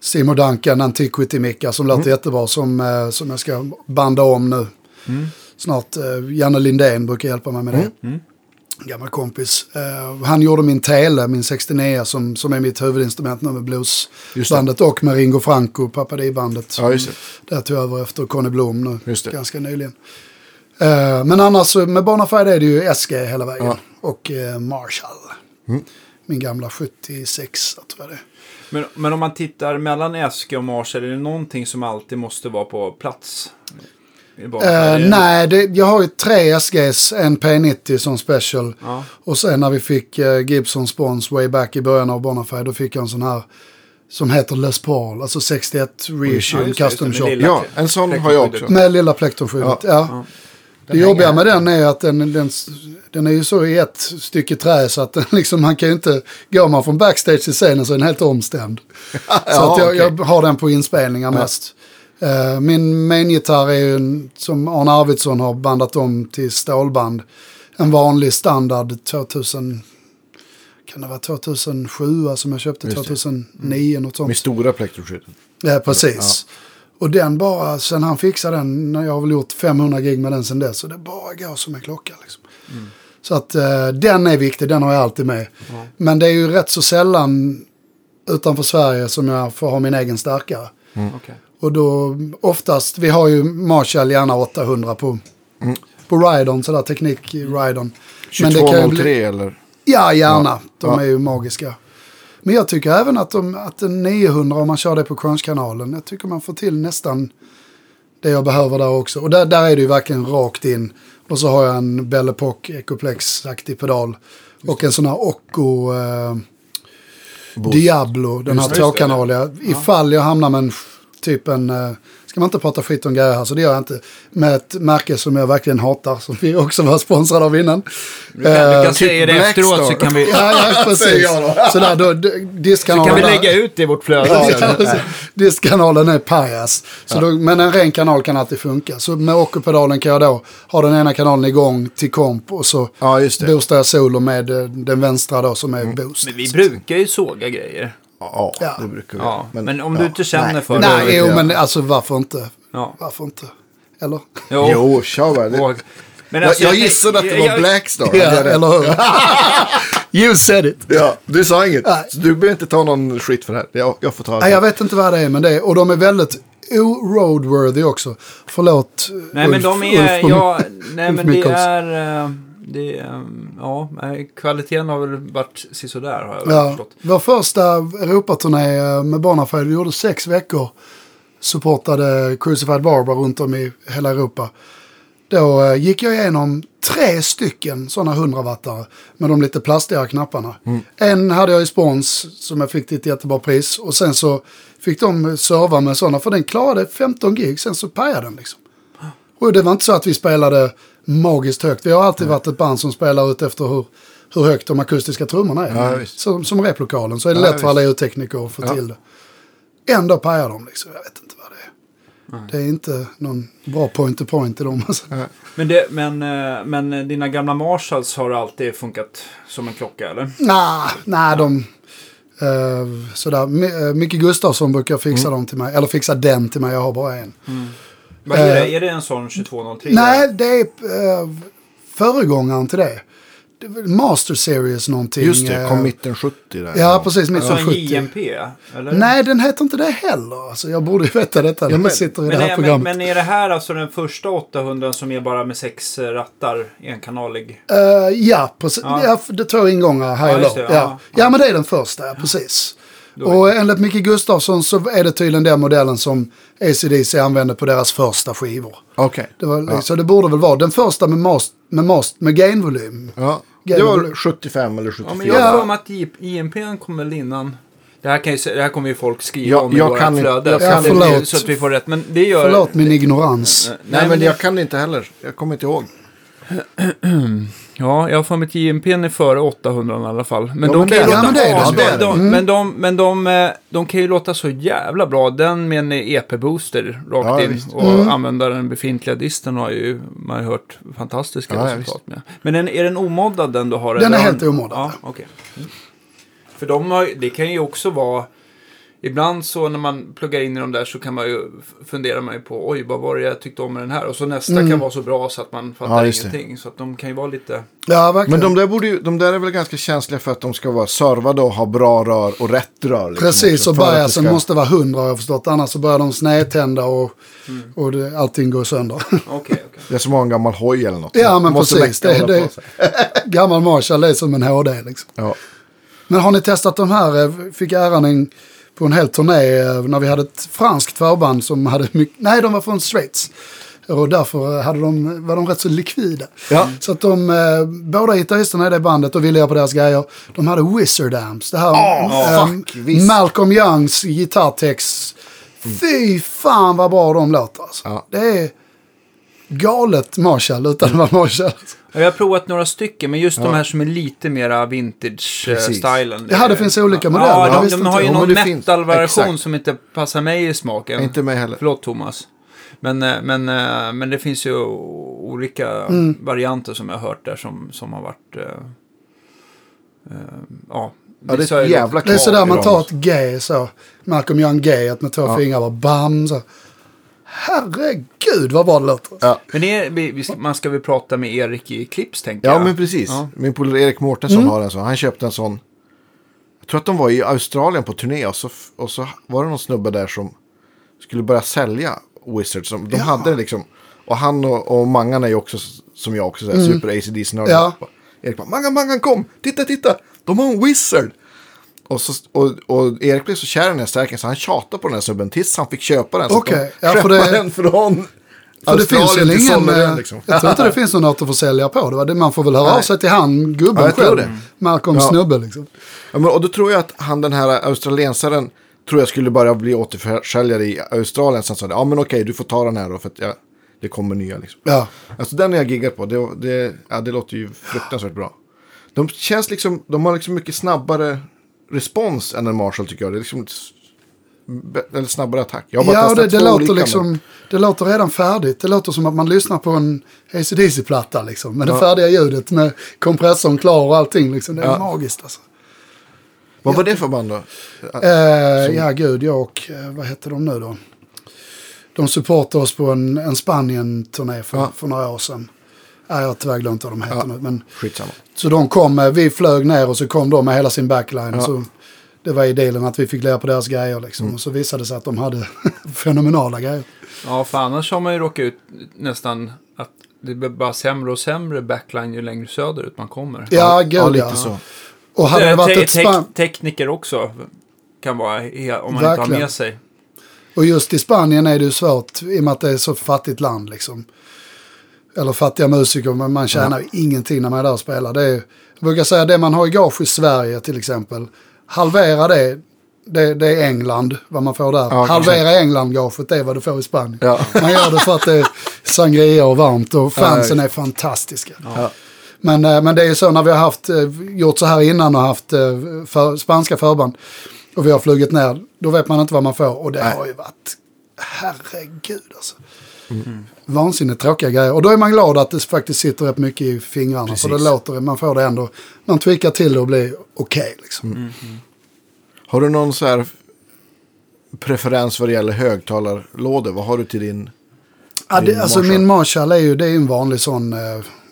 Simo Duncan Antiquity-mickar som låter jättebra som, eh, som jag ska banda om nu. Snart. Eh, Janne Lindén brukar hjälpa mig med det. Gammal kompis. Eh, han gjorde min tele, min 69 som, som är mitt huvudinstrument nu med bluesbandet och med Ringo Franco, Papadi-bandet. Ja, det. Där tog över efter Conny Blom nu, Just det. ganska nyligen. Eh, men annars så med Bonafide är det ju SG hela vägen. Ja. Mm. Och Marshall. Min gamla 76 tror jag det är. Men, men om man tittar mellan SG och Marshall, är det någonting som alltid måste vara på plats? Det- nej, det, jag har ju tre SGs, en P90 som special. Ja. Och sen när vi fick eh, Gibson Spons way back i början av Bonafide, då fick jag en sån här som heter Les Paul, alltså 61 reissue, Ja, custom det, shop. Ja, en sån har jag också. Med lilla plektrumskyddet, ja. Det jobbiga med den är att den, den, den är ju så i ett stycke trä så att den (laughs) liksom, man kan ju inte, går man från backstage till scenen så är den helt omstämd. (laughs) så Ja, att jag, okej. jag har den på inspelningar mest. Eh, min main-gitarr är ju som Arne Arvidsson har bandat om till stålband. En vanlig standard 2000, kan det vara 2007 som jag köpte, Just det. 2009 något sånt. Med stora plektrumskydden. Ja, precis. Och den bara, sen han fixade den, när jag har väl gjort 500 gig med den sen dess, så det bara går som en klocka. Liksom. Så att eh, den är viktig, den har jag alltid med. Men det är ju rätt så sällan utanför Sverige som jag får ha min egen stärkare. Okej. Och då oftast, vi har ju Marshall gärna 800 på, på Rydon, sådär teknik i Rydon. Men det kan ju bli- 2203 eller? Ja, gärna. De Ja. är ju magiska. Men jag tycker även att, de, att en 900, om man kör det på Crunch-kanalen, jag tycker man får till nästan det jag behöver där också. Och där, där är det ju verkligen rakt in. Och så har jag en Belle Epoque Ecoplex-aktig pedal. Och en sån här Occo eh, Diablo, den här tvåkanaliga. Ifall jag hamnar med en typ en, eh, ska man inte prata skit om grejer här så det gör jag inte. Med ett märke som jag verkligen hatar, som vi också var sponsrade av innan. Du kan, du Eh, kan säga det efteråt så kan vi, Ja, ja (laughs) precis. Så där, då, så kan vi där- lägga ut det i vårt flöde. Ja. Diskkanalen är pajas. Så då, men en ren kanal kan alltid funka. Så med Occo-pedalen kan jag då ha den ena kanalen igång till komp och så Ja, just det. boostar jag solo med eh, den vänstra då som är boost. Men vi brukar ju såga grejer. Ja, Ja. det brukar vi. Ja, men om ja. du inte känner Nej. för det. Nej, jo jag. men alltså varför inte? Ja. Varför inte? Eller? Jo. Jo, kör bara. Det- Men Jag, alltså, jag gissade att det var jag- Blackstar. Ja, Jag eller hur? (laughs) you said it. Ja, du sa inget. Nej. Så du behöver inte ta någon skit för det här. Jag, jag får ta det. Nej, jag vet inte vad det är men det är, och de är väldigt o-roadworthy också. Förlåt Nej, men de är... Ulf, Ja, nej, Ulf men det är... eh, Det um, ja, kvaliteten har väl varit sisådär har jag Ja, förstått. vår första Europaturné eh, med Bonafide, vi gjorde sex veckor. Supportade Crucified Barber runt om i hela Europa. Då eh, gick jag igenom tre stycken sådana 100-wattare med de lite plastigare knapparna. En hade jag i spons som jag fick till ett jättebra pris. Och sen så fick de serva med sådana, för den klarade 15 gig, sen så pajade den liksom. Och det var inte så att vi spelade magiskt högt. Vi har alltid varit ett band som spelar ut efter hur, hur högt de akustiska trummorna är. Ja, som, som replokalen så är det Ja, lätt för alla ljudtekniker att få Ja. till det. Ändå pajar de liksom. Jag vet inte vad det är. Det är inte någon bra point-to-point i dem. Alltså. Men, det, men, eh, men dina gamla Marshalls har alltid funkat som en klocka, eller? Nah, nej, de... Uh, sådär. Eh, Micke Gustafsson brukar fixa dem till mig. Eller fixa den till mig, jag har bara en. Vad är, Eh, det? är det en sån 2203? Nej, det är uh, föregångaren till det. Master Series någonting. Just det, eh, kom mitten 70 där. Ja, precis. Mitt Alltså från en 70. JMP? Eller? Nej, den heter inte det heller. Alltså, jag borde ju veta detta när men- jag sitter i Men det här är, men, programmet. men är det här alltså den första 800 som är bara med sex eh, rattar, enkanalig? Eh, ja, precis. Ja. Ja. det är två ingångar här Ja, det, Ja. ja. Ja. men det är den första, ja, precis. Och enligt Micke Gustafsson så är det tydligen den modellen som ACDC använde på deras första skivor. Okej. Det var, Ja. Så det borde väl vara den första med, mast, med, mast, med gainvolym. Ja. Game Det var Boy. 75 eller Ja, 74. men jag har Ja. att JMP kom väl innan. Det här, kan ju, det här kommer ju folk skriva Ja, om i jag vårt flöde. jag så kan Förlåt. Så att vi får rätt. Men det gör... Förlåt min ignorans. Nej, Nej, men men jag kan det inte heller. Jag kommer inte ihåg. (clears throat) Ja, jag har för mig att JMP är före 800 i alla fall. Men de. De, Mm. Men, de, men de, eh, de kan ju låta så jävla bra. Den med en EP-booster rakt Ja, in visst. och Mm. använda den befintliga disten har ju man har hört fantastiska Ja, ja, resultat med. Men den, är den omoddad den du har? Den är helt omoddad. Ja, okej. Mm. För de har, det kan ju också vara... Ibland så när man pluggar in i de där så kan man ju fundera man ju på oj vad var det jag tyckte om med den här och så nästa Mm. kan vara så bra så att man fattar Ja, ingenting. Så att de kan ju vara lite... Ja, verkligen. Men de där, borde ju, de där är väl ganska känsliga för att de ska vara servade och ha bra rör och rätt rör. liksom Precis, och biasen ska- måste vara 100 har jag förstått. Annars så börjar de snedtända och, Mm. och det, allting går sönder. (laughs) Okej, okej. Det är som att ha en gammal hoj eller något. Ja, men Måste precis. Det, det, gammal Marshall är som en HD liksom. Ja. Men har ni testat de här? eh, Fick äran en, på en hel turné eh, när vi hade ett franskt förband som hade mycket, nej de var från Schweiz. Och därför hade de, var de rätt så likvida. Ja. Så att de, eh, båda gitarristerna i det bandet och ville göra på deras grejer. De hade Wizard Amps. Det här Åh, eh, fuck. Malcolm Youngs gitarrtext. Fy fan vad bra de låter alltså. Ja. Det är galet Marshall utan att vara Marshall. Ja, Jag har provat några stycken, men just Ja. de här som är lite mera vintage-stilen. Ja, det finns olika modeller. Ja, de, visste de har ju någon metal-version Exakt. som inte passar mig i smaken. Inte mig heller. Förlåt Thomas. Men, eh, men, eh, men det finns ju olika Mm. varianter som jag har hört där som, som har varit... eh, eh, ja, Ja, det är ett jävla Det är sådär man tar ett G så. Malcolm Young G, att med två Ja. fingrar bara bam så. Herregud vad bra det låter. Ja. Men är, vi, vi, man ska väl prata med Erik i Clips, tänker Ja, jag. men precis. Ja. Min polare Erik Mårtensson Mm. har en sån. Han köpte en sån. Jag tror att de var i Australien på turné och så, och så var det någon snubbe där som skulle börja sälja Wizards. Som, de Ja. hade det liksom. Och han och, och Mangan är ju också, som jag också, säger, super ACDC nördar. Ja. Erik bara, Mangan, Mangan kom! Titta, titta! De har en Wizard! Och, så, och, och Erik blev så kär i den här stärken så han tjatade på den här snubben tills han fick köpa den. Att Okej, de ja, för det- den från För det finns väl till ingen, eh, liksom. jag tror inte det (laughs) finns någon återförsäljare på det. va? Det- Man får väl höra av sig till han, gubben Ja, jag själv. det. Malcolms Ja. snubbe liksom. Ja, men, och då tror jag att han den här australiensaren tror jag skulle börja bli återförsäljare i Australien. Sen sa det, ja men okej du får ta den här då för att jag, det kommer nya liksom. Ja. Alltså den har jag giggat på, det, det, ja, det låter ju fruktansvärt bra. De känns liksom, de har liksom mycket snabbare respons än en Marshall tycker jag. Det är liksom eller snabbare attack. Jag har bara Ja, testat det, det låter nu. liksom, det låter redan färdigt. Det låter som att man lyssnar på en ACDC-platta liksom. Med det Ja. färdiga ljudet med kompressorn klar och allting liksom. Det är Ja. magiskt alltså. Vad var det för band då? Eh, ja, gud, jag och, eh, vad heter de nu då? De supportade oss på en, en Spanien-turné för, Ja. för några år sedan. Ja, jag har tyvärr glömt vad de heter Ja. nu. Men, Skitsamma. så de kom, eh, vi flög ner och så kom de med hela sin backline. Ja. Så det var i dealen att vi fick lära på deras grejer liksom. Mm. Och så visade det sig att de hade (laughs) fenomenala grejer. Ja, för annars har man ju råkat ut nästan att det blir bara sämre och sämre backline ju längre söderut man kommer. Ja, gud ja, ja. lite så. Och hade det Eh, varit te- ett te- tekniker också kan vara, om man inte har Verkligen. med sig. Och just i Spanien är det ju svårt i och med att det är så fattigt land liksom. Eller fattiga musiker, men man tjänar ju ingenting när man är där och spelar. Det är, jag brukar säga det man har i gage i Sverige till exempel. Halvera det, det, det är England, vad man får där. Ja, Halvera England-gaget, det är vad du får i Spanien. Ja. Man gör det för att det är sangria och varmt och fansen Ja, är fantastiska. Ja. Men, eh, men det är ju så när vi har haft, eh, gjort så här innan och haft eh, för, spanska förband och vi har flugit ner, då vet man inte vad man får. Och det Nej. har ju varit, herregud alltså. Vansinnigt tråkiga grejer. Och då är man glad att det faktiskt sitter rätt mycket i fingrarna. Precis. För det låter, man får det ändå, man tweakar till det och blir okej liksom. Har du någon så här preferens vad det gäller högtalarlådor? Vad har du till din? Ja, det, Din alltså Marshall. min Marshall är ju, det är en vanlig sån, eh,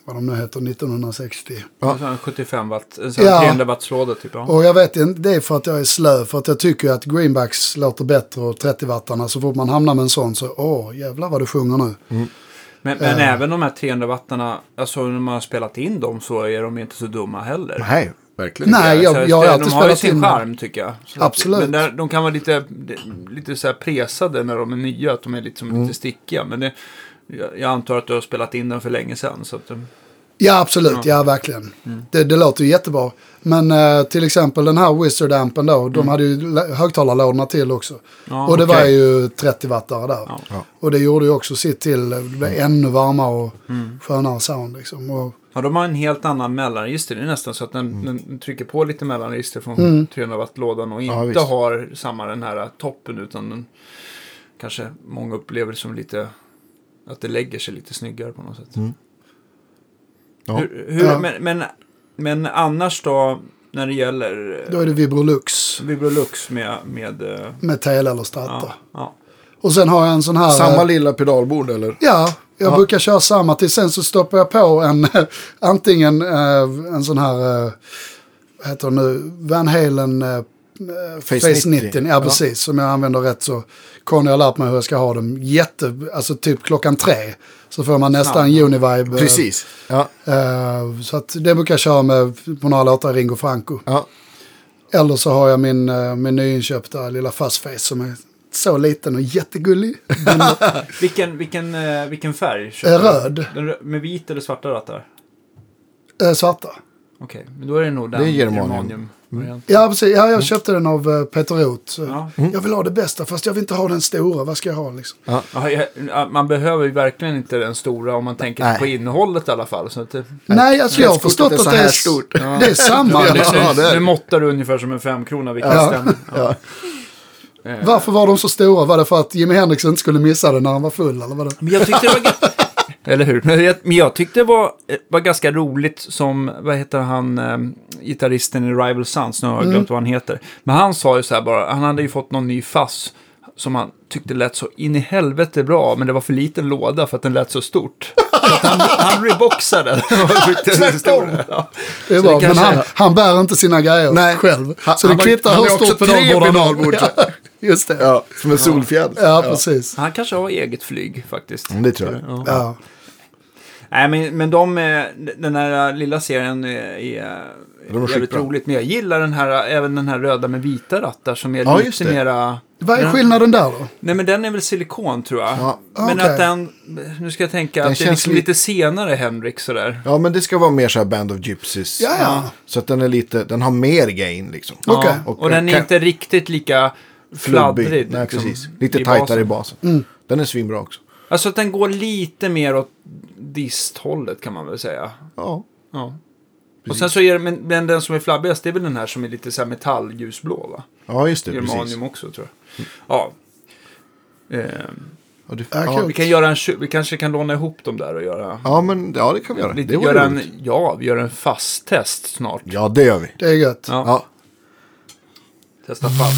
vad de nu heter, 1960. Ja. En sån här 75 watt, en sån Ja. här 300 watts låda typ. Ja. Och jag vet inte, det är för att jag är slö. För att jag tycker ju att greenbacks låter bättre och 30 wattarna. Så fort man hamnar med en sån så, åh jävlar vad du sjunger nu. Men, men även de här 300 wattarna, alltså när man har spelat in dem så är de inte så dumma heller. Nej, verkligen. Nej, jag, Så jag har de alltid har ju spelat sin in dem. charm tycker jag. Så att- Absolut. Men där, de kan vara lite, lite så här presade när de är nya, att de är lite, som Mm. lite stickiga. Men det, jag, antar att du har spelat in den för länge sedan. Så att, Ja, absolut. Ja, verkligen. Det, det låter ju jättebra. Men eh, till exempel den här Wizard Ampen då, de hade ju högtalarlådorna till också. Ja, och det var okej. ju 30 wattare där. Ja. Ja. Och det gjorde ju också sitt till, det blev ännu varmare och skönare sound liksom. Och, ja, de har en helt annan mellanregister. Det är nästan så att den, den trycker på lite mellanregister från Mm. 300 watt-lådan och Ja, inte har samma den här toppen utan den kanske många upplever som lite att det lägger sig lite snyggare på något sätt. Mm. Ja. Hur, hur, Ja. men, men, men annars då, när det gäller då är det Vibrolux Vibrolux med... med eh, med TL eller Strata. ja, ja. Och sen har jag en sån här... Samma eh, lilla pedalbord eller? Ja, jag Ja. brukar köra samma till. Sen så stoppar jag på en, (laughs) antingen eh, en sån här, eh, vad heter det nu, Van Halen eh, Face, Face 90. 90. Ja, Ja. precis. Som jag använder rätt så. Conny har lärt mig hur jag ska ha dem. Jätte, alltså typ klockan tre. Så får man nästan Snabbt. Univibe. eh, Precis. Ja. eh, så att det brukar jag köra med på några låtar Ringo Franco. ja. Eller så har jag min, eh, min nyinköpta lilla Fuzzface som är så liten och jättegullig. (laughs) Den Vilken, vilken, vilken färg? röd, Den rö- med vit eller svarta rattar? eh, svarta. Okej, men då är det nog den Det är germanium. Germanium-varianten. Ja, precis. Ja, jag köpte den av eh, Peter Roth. Ja. Jag vill ha det bästa, fast jag vill inte ha den stora. Vad ska jag ha liksom? Ja, man behöver ju verkligen inte den stora om man tänker Nej. på innehållet i alla fall. Så att det, Nej, alltså jag har förstått att det är, stort. det är samma. nu. (laughs) Ja, det är nu, nu måttar du ungefär som en femkrona, vilket Ja. stämmer. (laughs) Ja. Varför var de så stora? Var det för att Jimi Hendrix inte skulle missa det när han var full? Eller vad det? Men jag tyckte det var... Eller hur? Men jag, tyckte det var, eh, var ganska roligt som, vad heter han, eh, gitarristen i Rival Sons, nu har jag glömt vad han heter. Men han sa ju så här bara, han hade ju fått någon ny fass som han tyckte lät så in i helvete bra, men det var för liten låda för att den lät så stort. Så han, han reboxade. (laughs) Tvärtom. Ja. Det är Så bra, det men kanske- han, han bär inte sina grejer Nej. själv. Han- så det kvittar hur stort pedalbord han har. Just det. Ja. Som en solfjäder. ja precis. Han kanske har eget flyg faktiskt. Mm, Det tror jag. Ja. Ja. Nej, men, men de, eh, den här lilla serien är, är De är jävligt roligt. Men jag gillar den här, även den här röda med vita rattar som är Ja, lite mera... Vad är den- skillnaden där då? Nej, men den är väl silikon tror jag. Ja. Men att den, nu ska jag tänka Den att det är känns liksom li- lite senare Henrik sådär. Ja, men det ska vara mer så här Band of Gypsies. Ja, ja. Så att den är lite, den har mer gain liksom. Ja, och, Och den är kan- inte riktigt lika. Fladdrig. Nej, liksom, precis. Lite i tajtare i basen. basen. Den är svinbra också. Alltså att den går lite mer åt disthållet kan man väl säga. Ja. Ja. Och Precis. sen så är det, men, den som är flabbigast det är väl den här som är lite så här metallljusblå va? Ja, just det. Precis. Germanium också tror jag. Ja. Ehm, Ja, du, Ja, vi, kan göra en, vi kanske kan låna ihop dem där och göra... ja, men ja, det kan vi göra. lite, Det var göra en, roligt. ja, vi gör en fast test snart. Ja, det gör vi. Det är gött. Ja, Ja. Testa fast.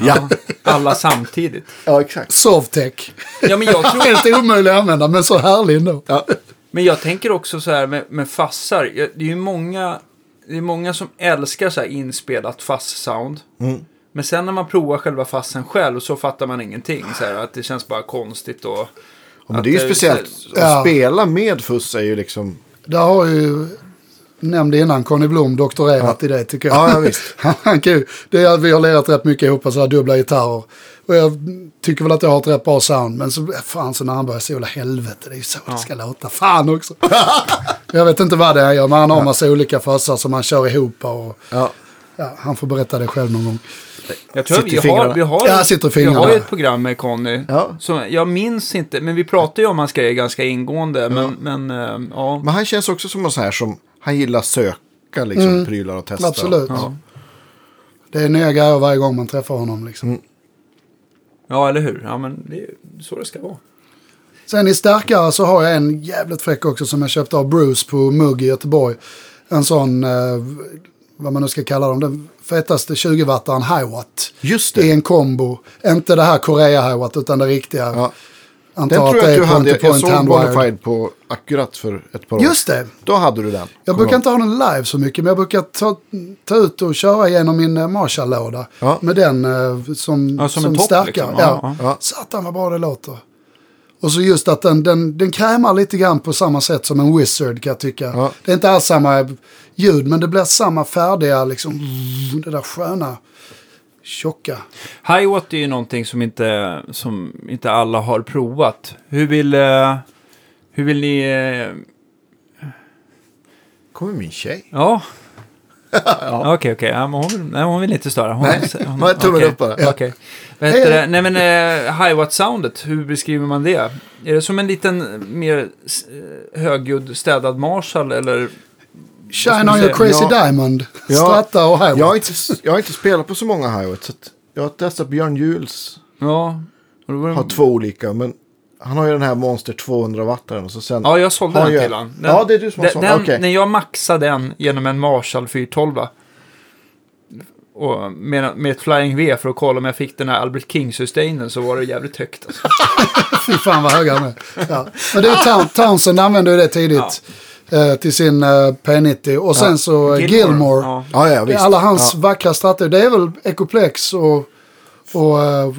Ja, Alla samtidigt. ja exakt. Sovtech. Ja, men jag tror... Helt omöjlig att använda, men så härlig ändå. Ja. Men jag tänker också så här med, med fassar. Det är ju många, det är många som älskar så här inspelat fass-sound. Mm. Men sen när man provar själva fassen själv så fattar man ingenting. Så här, att det känns bara konstigt och... Ja, men att det är ju speciellt. Ja. Att spela med fuss är ju liksom... Där har ju, nämnde innan, Conny Blom doktorerat i det tycker jag. Ja, ja, visst. Han kan ju, det är, vi har lirat rätt mycket ihop så här dubbla gitarrer. Och jag tycker väl att jag har ett rätt bra sound. Men så, fan, så när han börjar sola, helvete, det är ju så det ska låta. Fan också. (laughs) jag vet inte vad det är han gör, men han har massa olika faser som han kör ihop. Och, Ja. ja, han får berätta det själv någon gång. Jag tror vi har, vi har, Ja, vi har ju ett program med Conny. Ja. Som, jag minns inte, men vi pratade ju om hans grejer ganska ingående. Men, men eh, ja. Men han känns också som en sån här som... Han gillar söka liksom prylar och testa. Absolut. Ja. Det är nya grejer varje gång man träffar honom. Liksom. ja, eller hur? Ja, men det är så det ska vara. Sen i starkare så har jag en jävligt fräck också som jag köpte av Bruce på Mugg i Göteborg. En sån, eh, vad man nu ska kalla dem, den fetaste 20-wattaren Hiwatt. Just I det. en kombo. Inte det här Korea Hiwatt utan det riktiga. Ja. Antar Den tror jag är att du hade. Jag point-to-point såg. Bonafide på Akkurat för ett par år Just det. Då hade du den. Jag brukar inte ha den live så mycket, men jag brukar ta, ta ut och köra genom min eh, Marshall-låda. Ja. Med den eh, som, Ja, som topp, stärkare. liksom. Ja. Ja, ja. Satan vad bra det låter. Och så just att den, den, den krämar lite grann på samma sätt som en Wizard kan jag tycka. Ja. Det är inte alls samma ljud, men det blir samma färdiga, liksom, det där sköna, tjocka. Hiwatt är ju någonting som inte, som inte alla har provat. Hur vill, eh, hur vill ni... eh, kommer min tjej. Ja. (laughs) ja. Okej, okej. Ja, men hon, nej, hon vill inte störa. Hon, Nej, hon, tummen okej. upp bara. Ja. Heter det? Nej, men uh, Hiwatt-soundet, hur beskriver man det? Är det som en liten mer högljudd städad Marshall eller? Shine on your crazy Ja. diamond, Ja. Stratta och Hiwatt. Jag har, inte, jag har inte spelat på så många highway. Så att jag har testat Björn Juhls. Ja. var Har två olika. Men han har ju den här Monster 200 wattaren. Och så sen, Ja, jag sålde den jag- till han. Ja, det är du som har den, sålt. den, Okej. När jag maxade den genom en Marshall 412 och med, med ett Flying V för att kolla om jag fick den här Albert King-sustainen så var det jävligt högt. Alltså. (laughs) Fy fan vad höga de är. Ja. Men det är Town, Townsend använde ju det tidigt eh, till sin eh, P90. Och sen så eh, Gilmore. Ja. Ja, ja, visst. Alla hans ja. vackra stratter. Det är väl Ecoplex och, och, eh,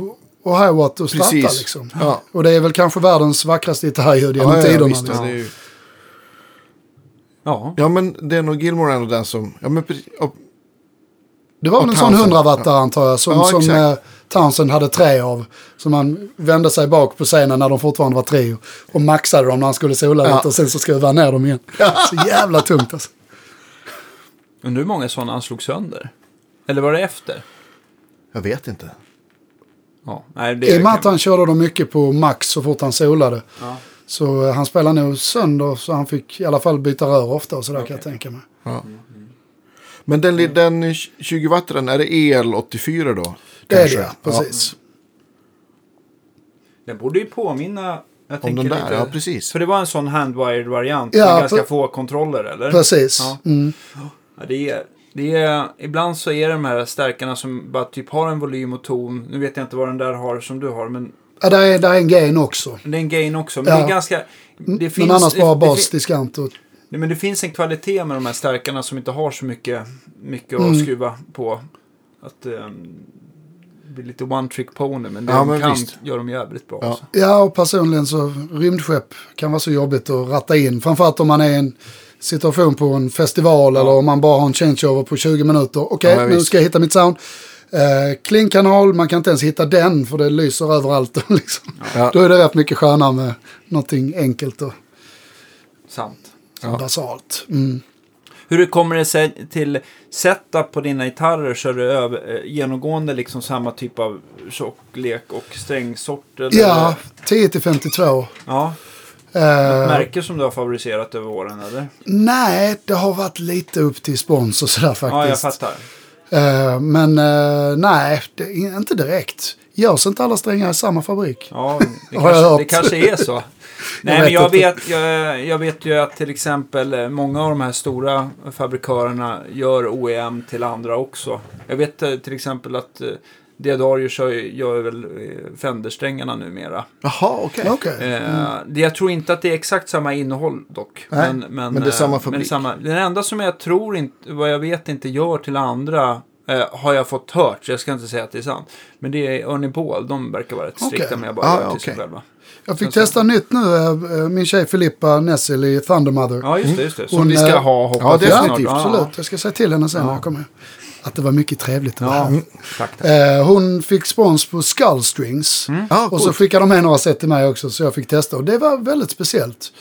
och Hiwatt och Stratta Precis. liksom. Ja. Och det är väl kanske världens vackraste gitarrljud genom Ja, ja, tiderna. visst, liksom. ju, Ja. ja, men det är nog Gilmore ändå den som... Ja, men, och, Det var väl en sån Townsend. 100 wattare antar jag. Som, Ja, som exakt. Townsend hade tre av. Som han vände sig bak på scenen när de fortfarande var trio. Och maxade dem när han skulle sola Ja. lite och sen så skruvade han ner dem igen. Så jävla tungt alltså. Undrar hur många sådana han slog sönder? Eller var det efter? jag vet inte. Ja. Nej, det I och med att han körde dem mycket på max så fort han solade. Ja. Så eh, han spelade nog sönder så han fick i alla fall byta rör ofta och sådär kan jag tänka mig. Ja. Men den, den 20 wattaren, är det EL84 då? Det är det, Kanske? ja, precis. Den borde ju påminna... Jag Om den där, lite, ja precis. För det var en sån handwired-variant Ja, med ganska få kontroller, eller? Precis. Ja. Mm. Ja, det är, det är, ibland så är det de här stärkarna som bara typ har en volym och ton. Nu vet jag inte vad den där har som du har, men Ja, där, är, där är en gain också. det är en gain också. Men Ja. det är ganska... Det finns, Men annars bara det, det, bas, fin- diskant och... nej, men det finns en kvalitet med de här stärkarna som inte har så mycket, mycket Mm. att skruva på. Att um, det blir lite one trick pony, men det Ja, de men kan visst. gör de jävligt bra. Ja. Alltså. Ja, och personligen så rymdskepp kan vara så jobbigt att ratta in. Framförallt om man är i en situation på en festival eller om man bara har en changeover på 20 minuter. Okej, Ja, nu ska jag hitta mitt sound. Eh, Klingkanal, man kan inte ens hitta den för det lyser överallt. (laughs) liksom. Ja. Då är det rätt mycket skönare med någonting enkelt och Sant. Ja. basalt. Mm. Hur kommer det sig till setup på dina gitarrer är det över, eh, genomgående liksom samma typ av tjocklek och strängsort? Eller? Ja, 10 till 52. ja. Eh, Märke som du har favoriserat över åren eller? nej, det har varit lite upp till spons och sådär faktiskt. Ja, jag fattar. Eh, men eh, nej, det, inte direkt. Görs inte alla strängar i samma fabrik? Ja, det, (laughs) kanske, det kanske är så. Nej, men jag vet, jag, jag vet ju att till exempel eh, många av de här stora fabrikörerna gör OEM till andra också. Jag vet eh, till exempel att eh, Diadario kör, gör väl Fender-strängarna numera. Jaha, okej. Eh, det, jag tror inte att det är exakt samma innehåll dock. Nej, men, men, men det är samma fabrik. samma, den enda som jag tror inte, vad jag vet inte gör till andra har jag fått hört, så jag ska inte säga att det är sant. Men det är Ernie Ball, de verkar vara rätt strikta Okej. med att bara Ah, göra till sig okej. själva. Jag fick testa nytt nu, eh, eh, min tjej Filippa Nessel i Thundermother. Ja, just det. Just det. Som Hon, vi ska eh, ha hoppas ja, jag definitivt. snart. Absolut, jag ska säga till henne sen när jag kommer. Att det var mycket trevligt. att vara Ja, här. ja. tack. tack. Eh, hon fick spons på Skull Strings. Ja, Och så skickade de med några set till mig också så jag fick testa. Och det var väldigt speciellt.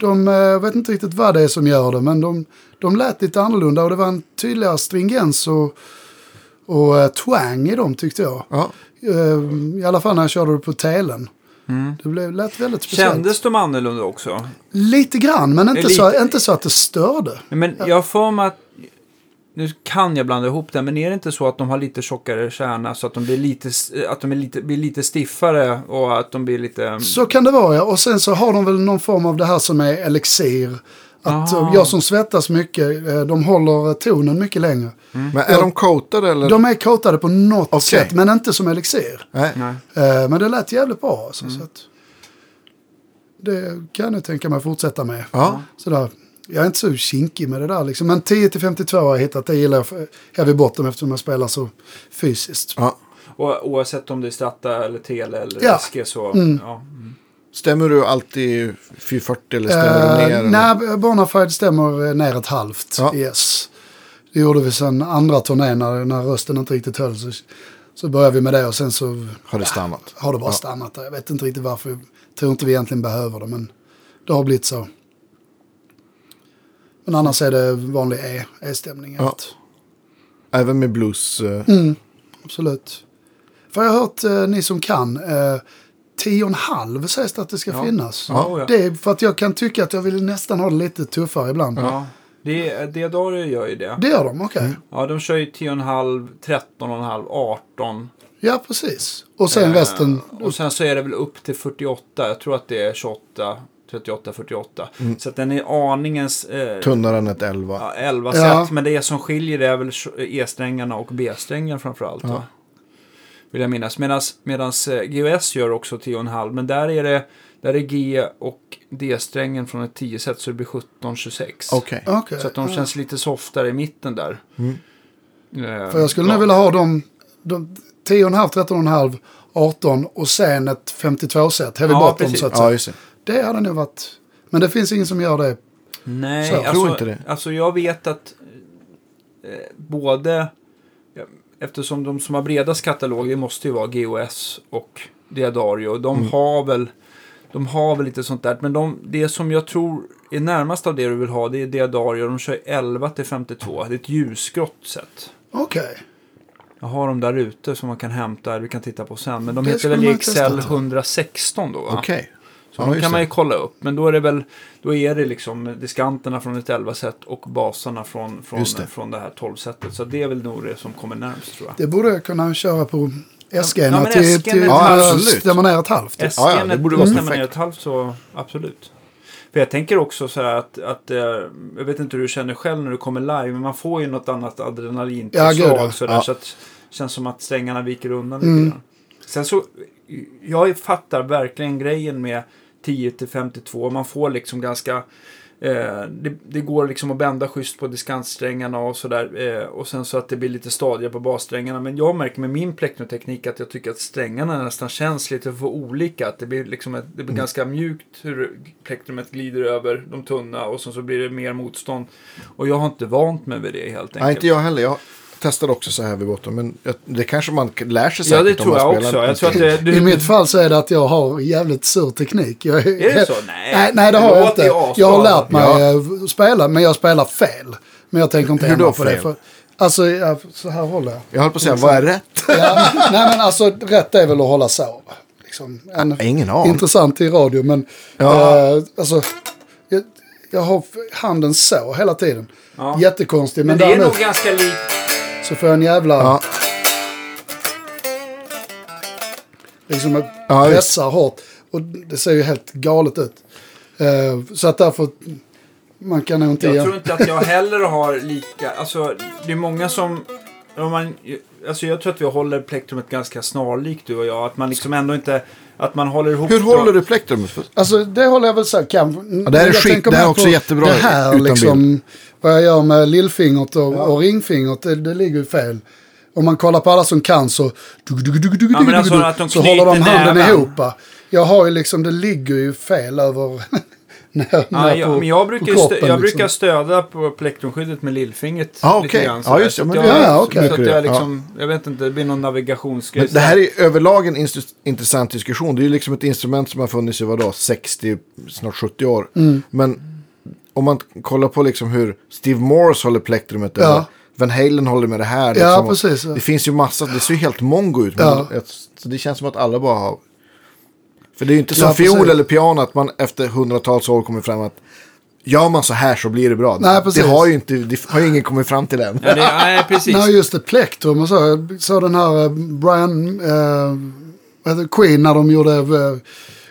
De eh, vet inte riktigt vad det är som gör det men de, de lät lite annorlunda och det var en tydligare stringens och, och eh, twang i dem tyckte jag. Ja. Eh, I alla fall när jag körde det på telen. Det blev, lät väldigt speciellt. Kändes de annorlunda också? Lite grann men inte, Lite- Så, inte så att det störde. Men jag för mig att... Nu kan jag blanda ihop det, men är det inte så att de har lite tjockare kärna så att de blir lite, att de lite, blir lite stiffare och att de blir lite... Så kan det vara ja. Och sen så har de väl någon form av det här som är elixir. Att Ah. eh, jag som svettas mycket, eh, de håller eh, tonen mycket längre. Men är de coatade eller? De är coatade på något Okej. sätt, men inte som elixir. Nej. Nej. Men det lät jävligt bra. Alltså, Mm. så att, det kan jag tänka mig att fortsätta med. Ja. Sådär. Jag är inte så kinkig med det där liksom. Men 10 till 52 har jag hittat. Det gillar jag för- heavy bottom eftersom jag spelar så fysiskt. ja. Och oavsett om det är Strata eller Tele eller Ja. SG så... Mm. Ja. Stämmer du alltid 440 eller stämmer du ner? Uh, eller? nej, Bonafide stämmer eh, ner ett halvt. Ja. Yes. Det gjorde vi sen andra turnén när, när rösten inte riktigt höll. Så, så började vi med det och sen så Har det stannat? har det bara Ja. stannat. Jag vet inte riktigt varför. Jag tror inte vi egentligen behöver det, men det har blivit så. Men annars är det vanlig E- E-stämning. Ja. Även med blues? eh, Mm, absolut. För jag har hört, eh, ni som kan, eh, tio och en halv sägs det att det ska Ja. finnas. Ja, ja. Det är för att jag kan tycka att jag vill nästan ha det lite tuffare ibland. Ja. Det, Diodoro gör ju det. Det gör de, okej. Ja, de kör ju 10,5, 13,5, 18. Ja, precis. Och sen Eh, resten. Och sen så är det väl upp till 48. Jag tror att det är 28, 38, 48. Mm. Så att den är aningens... Eh, Tunnare än ett 11? Ja, 11 Ja. set. Men det som skiljer det är väl E-strängarna och B-strängen framförallt. Va? Vill jag minnas. Medans eh, GOS gör också 10,5. Men där är det där är G och D-strängen från ett 10 set så det blir 17,26. Okej. Okej. Så att de känns lite softare i mitten där. Eh, För jag skulle ja. nog vilja ha dem, de 10,5, 13,5, 18 och sen ett 52-set. Heavy Ja, bottom precis. så att Ja, säga. just det. Det hade nog varit... Men det finns ingen som gör det. Nej, Så, jag alltså, tror inte det. Alltså jag vet att eh, både, ja, eftersom de som har bredast katalog, det måste ju vara GOS och Diadario. De Mm. har väl de har väl lite sånt där. Men de, det som jag tror är närmast av det du vill ha, det är Diadario. De kör 11 till 52. Det är ett ljusgrått set. Okej. Jag har dem där ute som man kan hämta, vi kan titta på sen. Men de Det heter väl testa. 116 då? Okej. Så Ja, de kan man ju kolla upp. Men då är det väl då är det liksom diskanterna från ett 11-set och basarna från, från, det. från det här 12-setet. Så det är väl nog det som kommer närmast tror jag. Det borde jag kunna köra på SG Ja, men till, SG till, Ja, absolut. stämma ner ett halvt. SG Ja, ja, det borde vara stämmer ner perfekt. ett halvt så absolut. För jag tänker också så här att, att eh, jag vet inte hur du känner själv när du kommer live, men man får ju något annat gud, ja. så där, Ja. så att det känns som att strängarna viker undan Mm. lite grann. Sen så, jag fattar verkligen grejen med 10 till 52. Man får liksom ganska, eh, det, det går liksom att bända schysst på diskantsträngarna och sådär. Eh, och sen så att det blir lite stadigare på bassträngarna. Men jag märker med min plektroteknik att jag tycker att strängarna nästan känns lite för olika. Att det blir liksom ett, det blir ganska mjukt hur plektrumet glider över de tunna och sen så blir det mer motstånd. Och jag har inte vant mig vid det helt enkelt. Nej, inte jag heller. Jag testade också så här vid botten. Men det kanske man lär sig säkert Ja, det om tror man jag spelar. också. Jag tror att det, du, I mitt fall så är det att jag har jävligt sur teknik. Jag, Är det så? (laughs) Nej. Nej, nej det har Det jag inte. Jag har lärt mig Ja. eh, spela, men jag spelar fel. Men jag tänker inte ändra då på det. För, alltså, så här håller jag. Jag höll på att säga, vad är rätt? (laughs) Ja, nej men alltså rätt är väl att hålla så. Liksom. En, Ingen aning. intressant i radio men Ja. eh, alltså, jag, jag har handen så hela tiden. Ja. Jättekonstigt men, men det är nog ganska likt. Så får jag en jävla, Ja, liksom jag Ja, pressar hårt. Och det ser ju helt galet ut. Eh, så att därför, man kan nog inte... Jag tror inte att jag heller har lika, alltså det är många som, om man, alltså jag tror att vi håller plektrumet ganska snarlikt du och jag. Att man liksom ändå inte, att man håller ihop Hur håller du plektrumet? Alltså det håller jag väl så. Kan, Ja, det här är jag skit- det här är också på jättebra Det här utan liksom, vad jag gör med lillfingret och, och ringfingret, det, det ligger ju fel. Om man kollar på alla som kan så, Ja, alltså så håller de handen näven. ihop. Jag har ju liksom, det ligger ju fel över (laughs) (laughs) ner, Ja, jag, på, men jag brukar, kroppen. stö, jag liksom. brukar stödja på plektrumskyddet med lillfingret. Ja, lite okej. grann Ja, just det, Så men det- jag, Ja, okej. Så att Ja. jag liksom, jag vet inte, det blir någon navigationsgrej. Men det här är överlag en intressant diskussion. Det är ju liksom ett instrument som har funnits i vadå, 60, snart 70 år. Mm. Men om man kollar på liksom hur Steve Morse håller plektrumet, Ja. eller Van Halen håller med det här. Ja, liksom. Och precis, ja. Det finns ju massa, det ser ju helt mongo ut. Men Ja. ett- Så det känns som att alla bara har... För det är ju inte Ja, som fiol precis. eller piano att man efter hundratals år kommer fram att gör man så här så blir det bra. Nej, precis. det har ju inte, det har ju ingen kommit fram till än. Ja, det, nej, (laughs) precis. Nej, just det, plektrum och så. Jag såg den här eh, Brian, eh, vad heter det, Queen när de gjorde eh,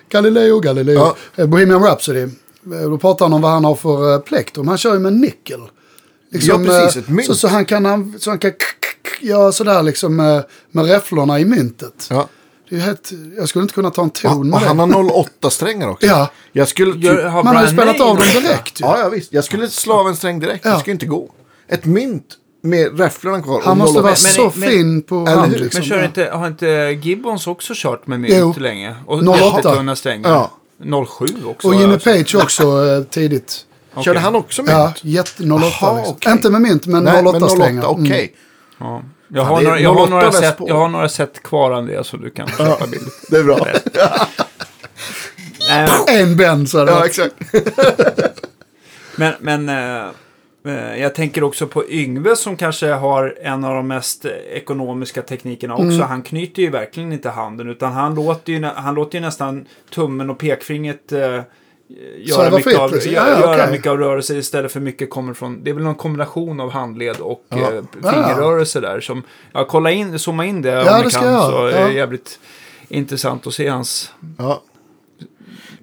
Galileo Galileo, Ja. eh, Bohemian Rhapsody. Då pratar han om vad han har för eh, plektrum. Han kör ju med nickel. Liksom, Ja, precis, ett mynt. Så, så han kan, han- så han kan k- k- k- göra sådär liksom med, med räfflorna i myntet. Ja. Det är helt, jag skulle inte kunna ta en ton Och med han det. har 08-strängar också. Ja, Jag skulle typ... Gör- har man har ju spelat av dem direkt. Ja, ja, visst. Jag skulle slå av en sträng direkt. Ja. Det skulle inte gå. Ett mynt med räfflorna kvar. Han och måste 08. vara men- så men- fin på Eller hand hur? liksom. Men kör Ja. inte, har inte Gibbons också kört med mynt Jo. länge? Och 08. jättetunna strängar? Ja. 07 också. Och Jimmy jag sett. Page också eh, tidigt. Okej. Körde han också mynt? Ja, jätte 08 Jaha, liksom. okej. Inte med mynt, men Nej, 08 men 08, strängar. okej. Mm. Ja. Jag, har några, jag, har 08 några set, jag har några set kvar Andreas så du kan köpa billigt. Det är bra. En det ja, exakt. (laughs) Men, men eh, eh, jag tänker också på Yngve som kanske har en av de mest ekonomiska teknikerna också. Mm. Han knyter ju verkligen inte handen utan han låter ju, han låter ju nästan tummen och pekfingret eh, göra, Sväva mycket av, liksom. göra, göra okej. mycket av rörelser istället för mycket kommer från, det är väl någon kombination av handled och Ja. eh, fingerrörelser där. Som, ja, kolla in, zooma in det Ja, om ni kan jag. så är det jävligt intressant att se hans Ja.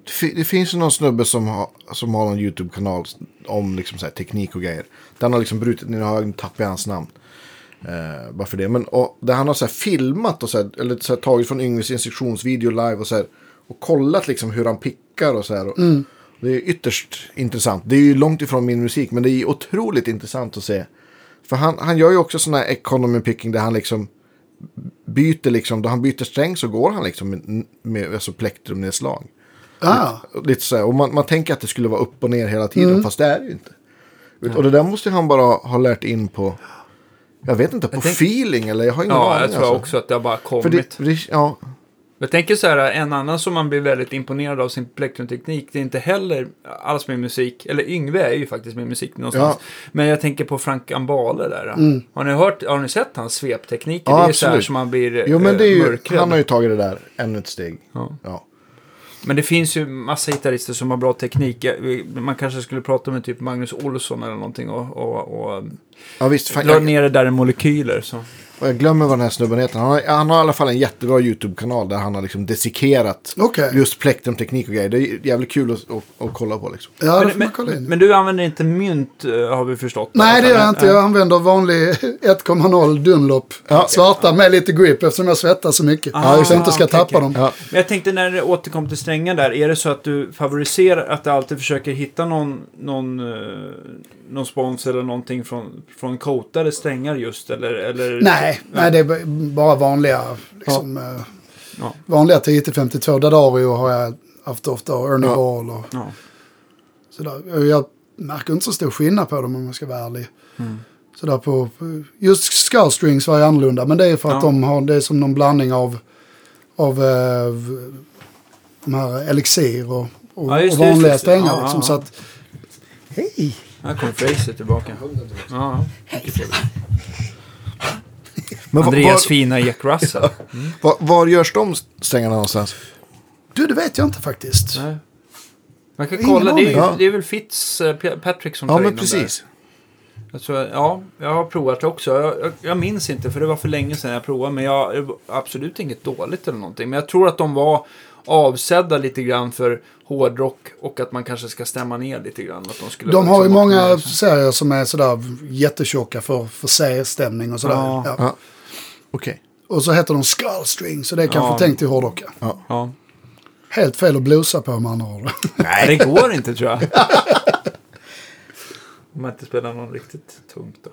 Det, fi- det finns ju någon snubbe som har, som har någon YouTube-kanal om liksom så teknik och grejer. Den har liksom brutit, nu har jag tappat hans namn. Eh, bara för det. Men och, där han har så här filmat och så här, eller så här, tagit från Yngves instruktionsvideo live och så här. Och kollat liksom hur han pickar och så här. Och, Det är ytterst intressant. Det är ju långt ifrån min musik men det är otroligt intressant att se. För han, han gör ju också sån här economy picking där han liksom byter liksom, då han byter sträng så går han liksom med, med alltså plektrumnedslag. Ah, Lite så här, och man, man tänker att det skulle vara upp och ner hela tiden, fast det är det ju inte. Ut- Och det där måste han bara ha lärt in på, jag vet inte, på tänk- feeling eller jag har ingen Ja, aning. jag tror alltså. också att det har bara kommit. För det, det, ja, Jag tänker så här, en annan som man blir väldigt imponerad av sin plektrumteknik, det är inte heller alls med musik, eller Yngve är ju faktiskt med musik någonstans. Ja. Men jag tänker på Frank Ambale där. Har, ni hört, har ni sett hans sveptekniker? Ja, det är så här absolut. som man blir jo men det är eh, ju, mörkrädd. han har ju tagit det där ännu ett steg. Ja. Ja. Men det finns ju massa gitarrister som har bra teknik. Man kanske skulle prata med typ Magnus Olsson eller någonting och, och, och Ja visst, dra ner det där i molekyler. Så. Och jag glömmer vad den här snubben heter. Han har, han har i alla fall en jättebra YouTube-kanal där han har liksom dissekerat Okej. just plektrumteknik och grejer. Det är jävligt kul att, att, att kolla på liksom. ja, Men, man kolla men, men du använder inte mynt eh, har vi förstått. Nej, det gör jag inte. Jag använder vanlig (laughs) 1,0 Dunlop. Ja. Svarta med lite grip eftersom jag svettas så mycket. Ah, så jag inte ska okej, tappa okej. dem. Ja. Men jag tänkte när det återkom till strängar där, är det så att du favoriserar att du alltid försöker hitta någon, någon, eh, någon spons eller någonting från, från coatade strängar just? Eller, eller, Nej, nej, det är bara vanliga. Liksom, eh, Ja. Vanliga 10-52. Dadario har jag haft ofta och Ernie Ja. Ball och Ja. sådär. Jag märker inte så stor skillnad på dem om jag ska vara ärlig. Mm. Sådär på, just Skullstrings var ju annorlunda. Men det är för att Ja. de har, det är som någon blandning av, av eh, de här Elixir och, och, Ja, och vanliga det. strängar. Ja, liksom, ja, så ja. att, hej! Här kommer Fraser tillbaka. Ja, mycket trevligt. Men var, Andreas var, fina Jack Russell. (laughs) var, var görs de strängarna någonstans? Du, det vet jag inte faktiskt. Nej. Man kan Ingen kolla, det är, ju- det är väl Fitz eh, Patrick som Ja tar in men dem där. precis. Jag tror, ja, jag har provat det också. Jag, jag, jag minns inte för det var för länge sedan jag provade. Men jag absolut inget dåligt eller någonting. Men jag tror att de var avsedda lite grann för hårdrock och att man kanske ska stämma ner lite grann. Att de skulle De har ju liksom många serier som är sådär jättetjocka för, för C-stämning och sådär. Ja. Ja. Ja. Okej. Och så heter de Skullstring, så det är kanske Ja. tänkt till hårdrocka. Ja. Helt fel att blusa på med andra ord. Nej, det går inte tror jag. (laughs) Om man inte spelar någon riktigt tungt då.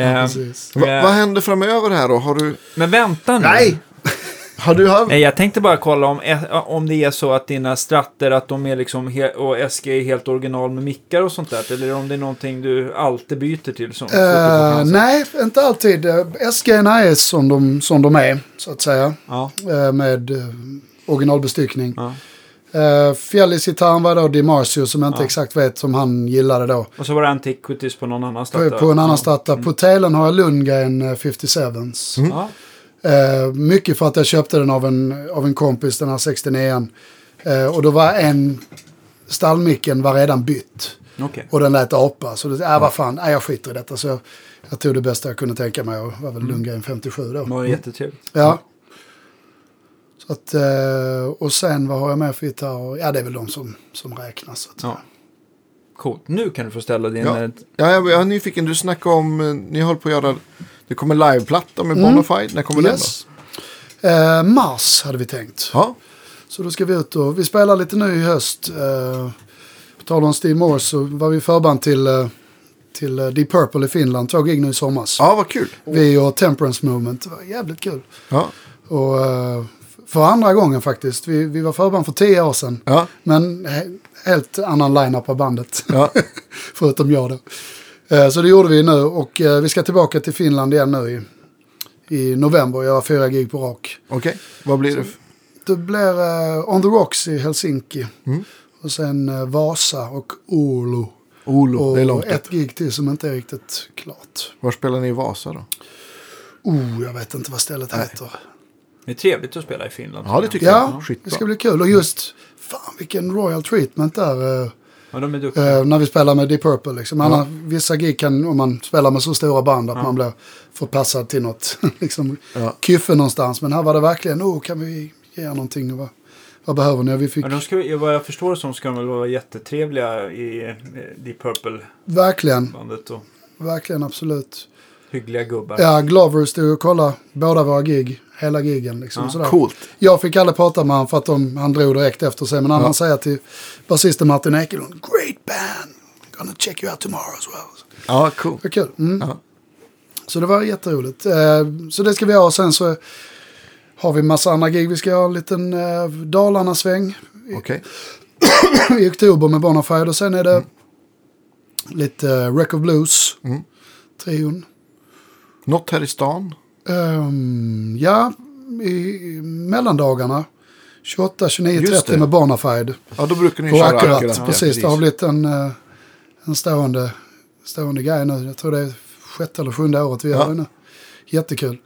Eh, Precis. Va, eh, vad händer framöver här då? Har du... men vänta nu. Nej! Har du haft... Nej, jag tänkte bara kolla om, om det är så att dina stratter att de är liksom och SG är helt original med mickar och sånt där. Eller om det är någonting du alltid byter till som Eh, nej, inte alltid. Uh, SG är som de, som de är, så att säga. Ja, Eh, med uh, originalbestyckning. ja. Uh, Fjällisgitarren var då DiMarzio som jag inte Ja. exakt vet som han gillade då. Och så var det Antiquities på någon annan På, stratta. på en annan ja. stratta. På telen har jag Lundgren eh, 57s. Ja. Eh, mycket för att jag köpte den av en, av en kompis, den här 69an. Eh, och då var en, stallmicken var redan bytt. Okej. Och den lät apa. Så det, äh, vad fan, nej, jag skiter i detta. Så jag, jag tog det bästa jag kunde tänka mig och var väl Lundgren 57 då. Det var jättetrevligt. Ja. Så att, eh, och sen vad har jag med för gitarrer? Ja, det är väl de som, som räknas. Så att, Ja. Coolt. Nu kan du få ställa din... Ja. eh, Ja, jag, jag är nyfiken. Du snackade om... Ni håller på att göra... Det kommer liveplatta med Bonafide. När kommer Yes. Eh, mars hade vi tänkt. Ja, Så då ska vi ut och vi spelar lite nu i höst. Eh, på tal om Steve Morse så var vi förband till, eh, till eh, Deep Purple i Finland. Två gig nu i somras. ja vad kul. Vi och Temperance Movement. Det var jävligt kul. Ja, Och eh, för andra gången faktiskt. Vi, vi var förband för tio år sedan. ja, Men he- helt annan line-up på bandet. ja. (laughs) Förutom jag då. Eh, Så det gjorde vi nu och eh, vi ska tillbaka till Finland igen nu i, i november och göra fyra gig på rak. Okej, vad blir det? f- Det blir eh, On the Rocks i Helsinki. Mm. Och sen Vasa och Oulu. Olo, det är Och långt ett upp. gig till som inte är riktigt klart. Var spelar ni i Vasa då? Oh, jag vet inte vad stället heter. Det är trevligt att spela i Finland. Ja, det tycker Ja, jag. Skitbra. det ska bli kul. Och just, fan vilken royal treatment där. Ja, de är duktiga. Eh, när vi spelar med Deep Purple. Liksom. Annars, vissa gig kan, om man spelar med så stora band, att man blir förpassad till något (laughs) liksom, Ja. kyffe någonstans. Men här var det verkligen, oh, kan vi ge er någonting? Och vad, vad behöver ni? Vi fick Men de ska, vad jag förstår som ska de väl vara jättetrevliga i eh, Deep Purple-bandet verkligen, och verkligen absolut. hyggliga gubbar. Ja, Glover stod och kollade båda våra gig, hela gigen. Liksom, Ja, sådär. Coolt. Jag fick aldrig prata med honom för att de, han drog direkt efter sig. Men Ja. han säger till basisten Martin Ekelund, great band, gonna check you out tomorrow as well. Ja, cool. Det var kul. Mm. Ja. Så det var jätteroligt. Eh, så det ska vi ha. Och sen så har vi massa andra gig. Vi ska ha en liten eh, Dalarna-sväng Okej. (coughs) i oktober med Bonafide. Och sen är det lite eh, Wreck of Blues. Mm. Trion. Något här i stan? Ehm, ja, i, mellandagarna. 28, 29, Just 30 det. med Bonafide. Ja, då brukar ni På köra Akkurat, akkurat. precis. Ja, Det har blivit en, eh, en stående, stående grej nu. Jag tror det är sjätte eller sjunde året vi gör Ja. det nu. Jättekul.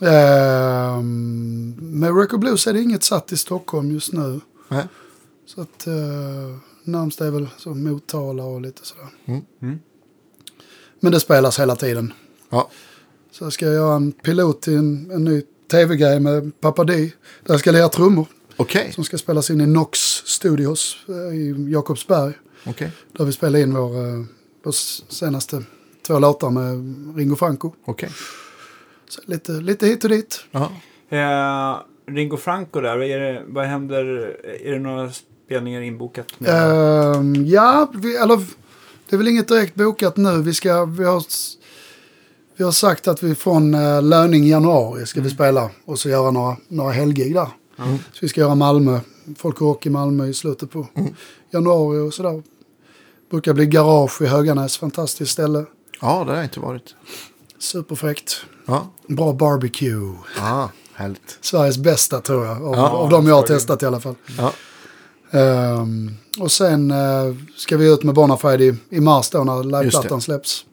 Ehm, med Record Blues är det inget satt i Stockholm just nu. Nej. Så att uh, närmst är väl så Motala och lite sådär. Mm. Mm. Men det spelas hela tiden. Ja. Så jag ska göra en pilot till en, en ny tv-grej med Papa D. Där jag ska lira trummor. Okej. Som ska spelas in i Nox Studios eh, i Jakobsberg. Okej. Där vi spelade in vår, eh, vår senaste två låtar med Ringo Franco. Okej. Så lite, lite hit och dit. Eh, Ringo Franco där, vad, är det, vad händer? Är det några spelningar inbokat? Med? Ehm, ja, vi, eller det är väl inget direkt bokat nu. Vi, ska, vi, har, vi har sagt att vi från uh, löning januari ska vi spela och så göra några, några helgig där. Mm. Så vi ska göra Malmö, Folk och Rock i Malmö i slutet på januari och sådär. Brukar bli garage i Höganäs, fantastiskt ställe. ja, det har jag inte varit. Superfräckt. Ja. Bra barbecue. Ah, härligt. Sveriges bästa tror jag. Av, Ja, av de jag har testat i alla fall. Ja. Ehm, och sen eh, ska vi ut med Bonafide i, i mars då när liveplattan släpps.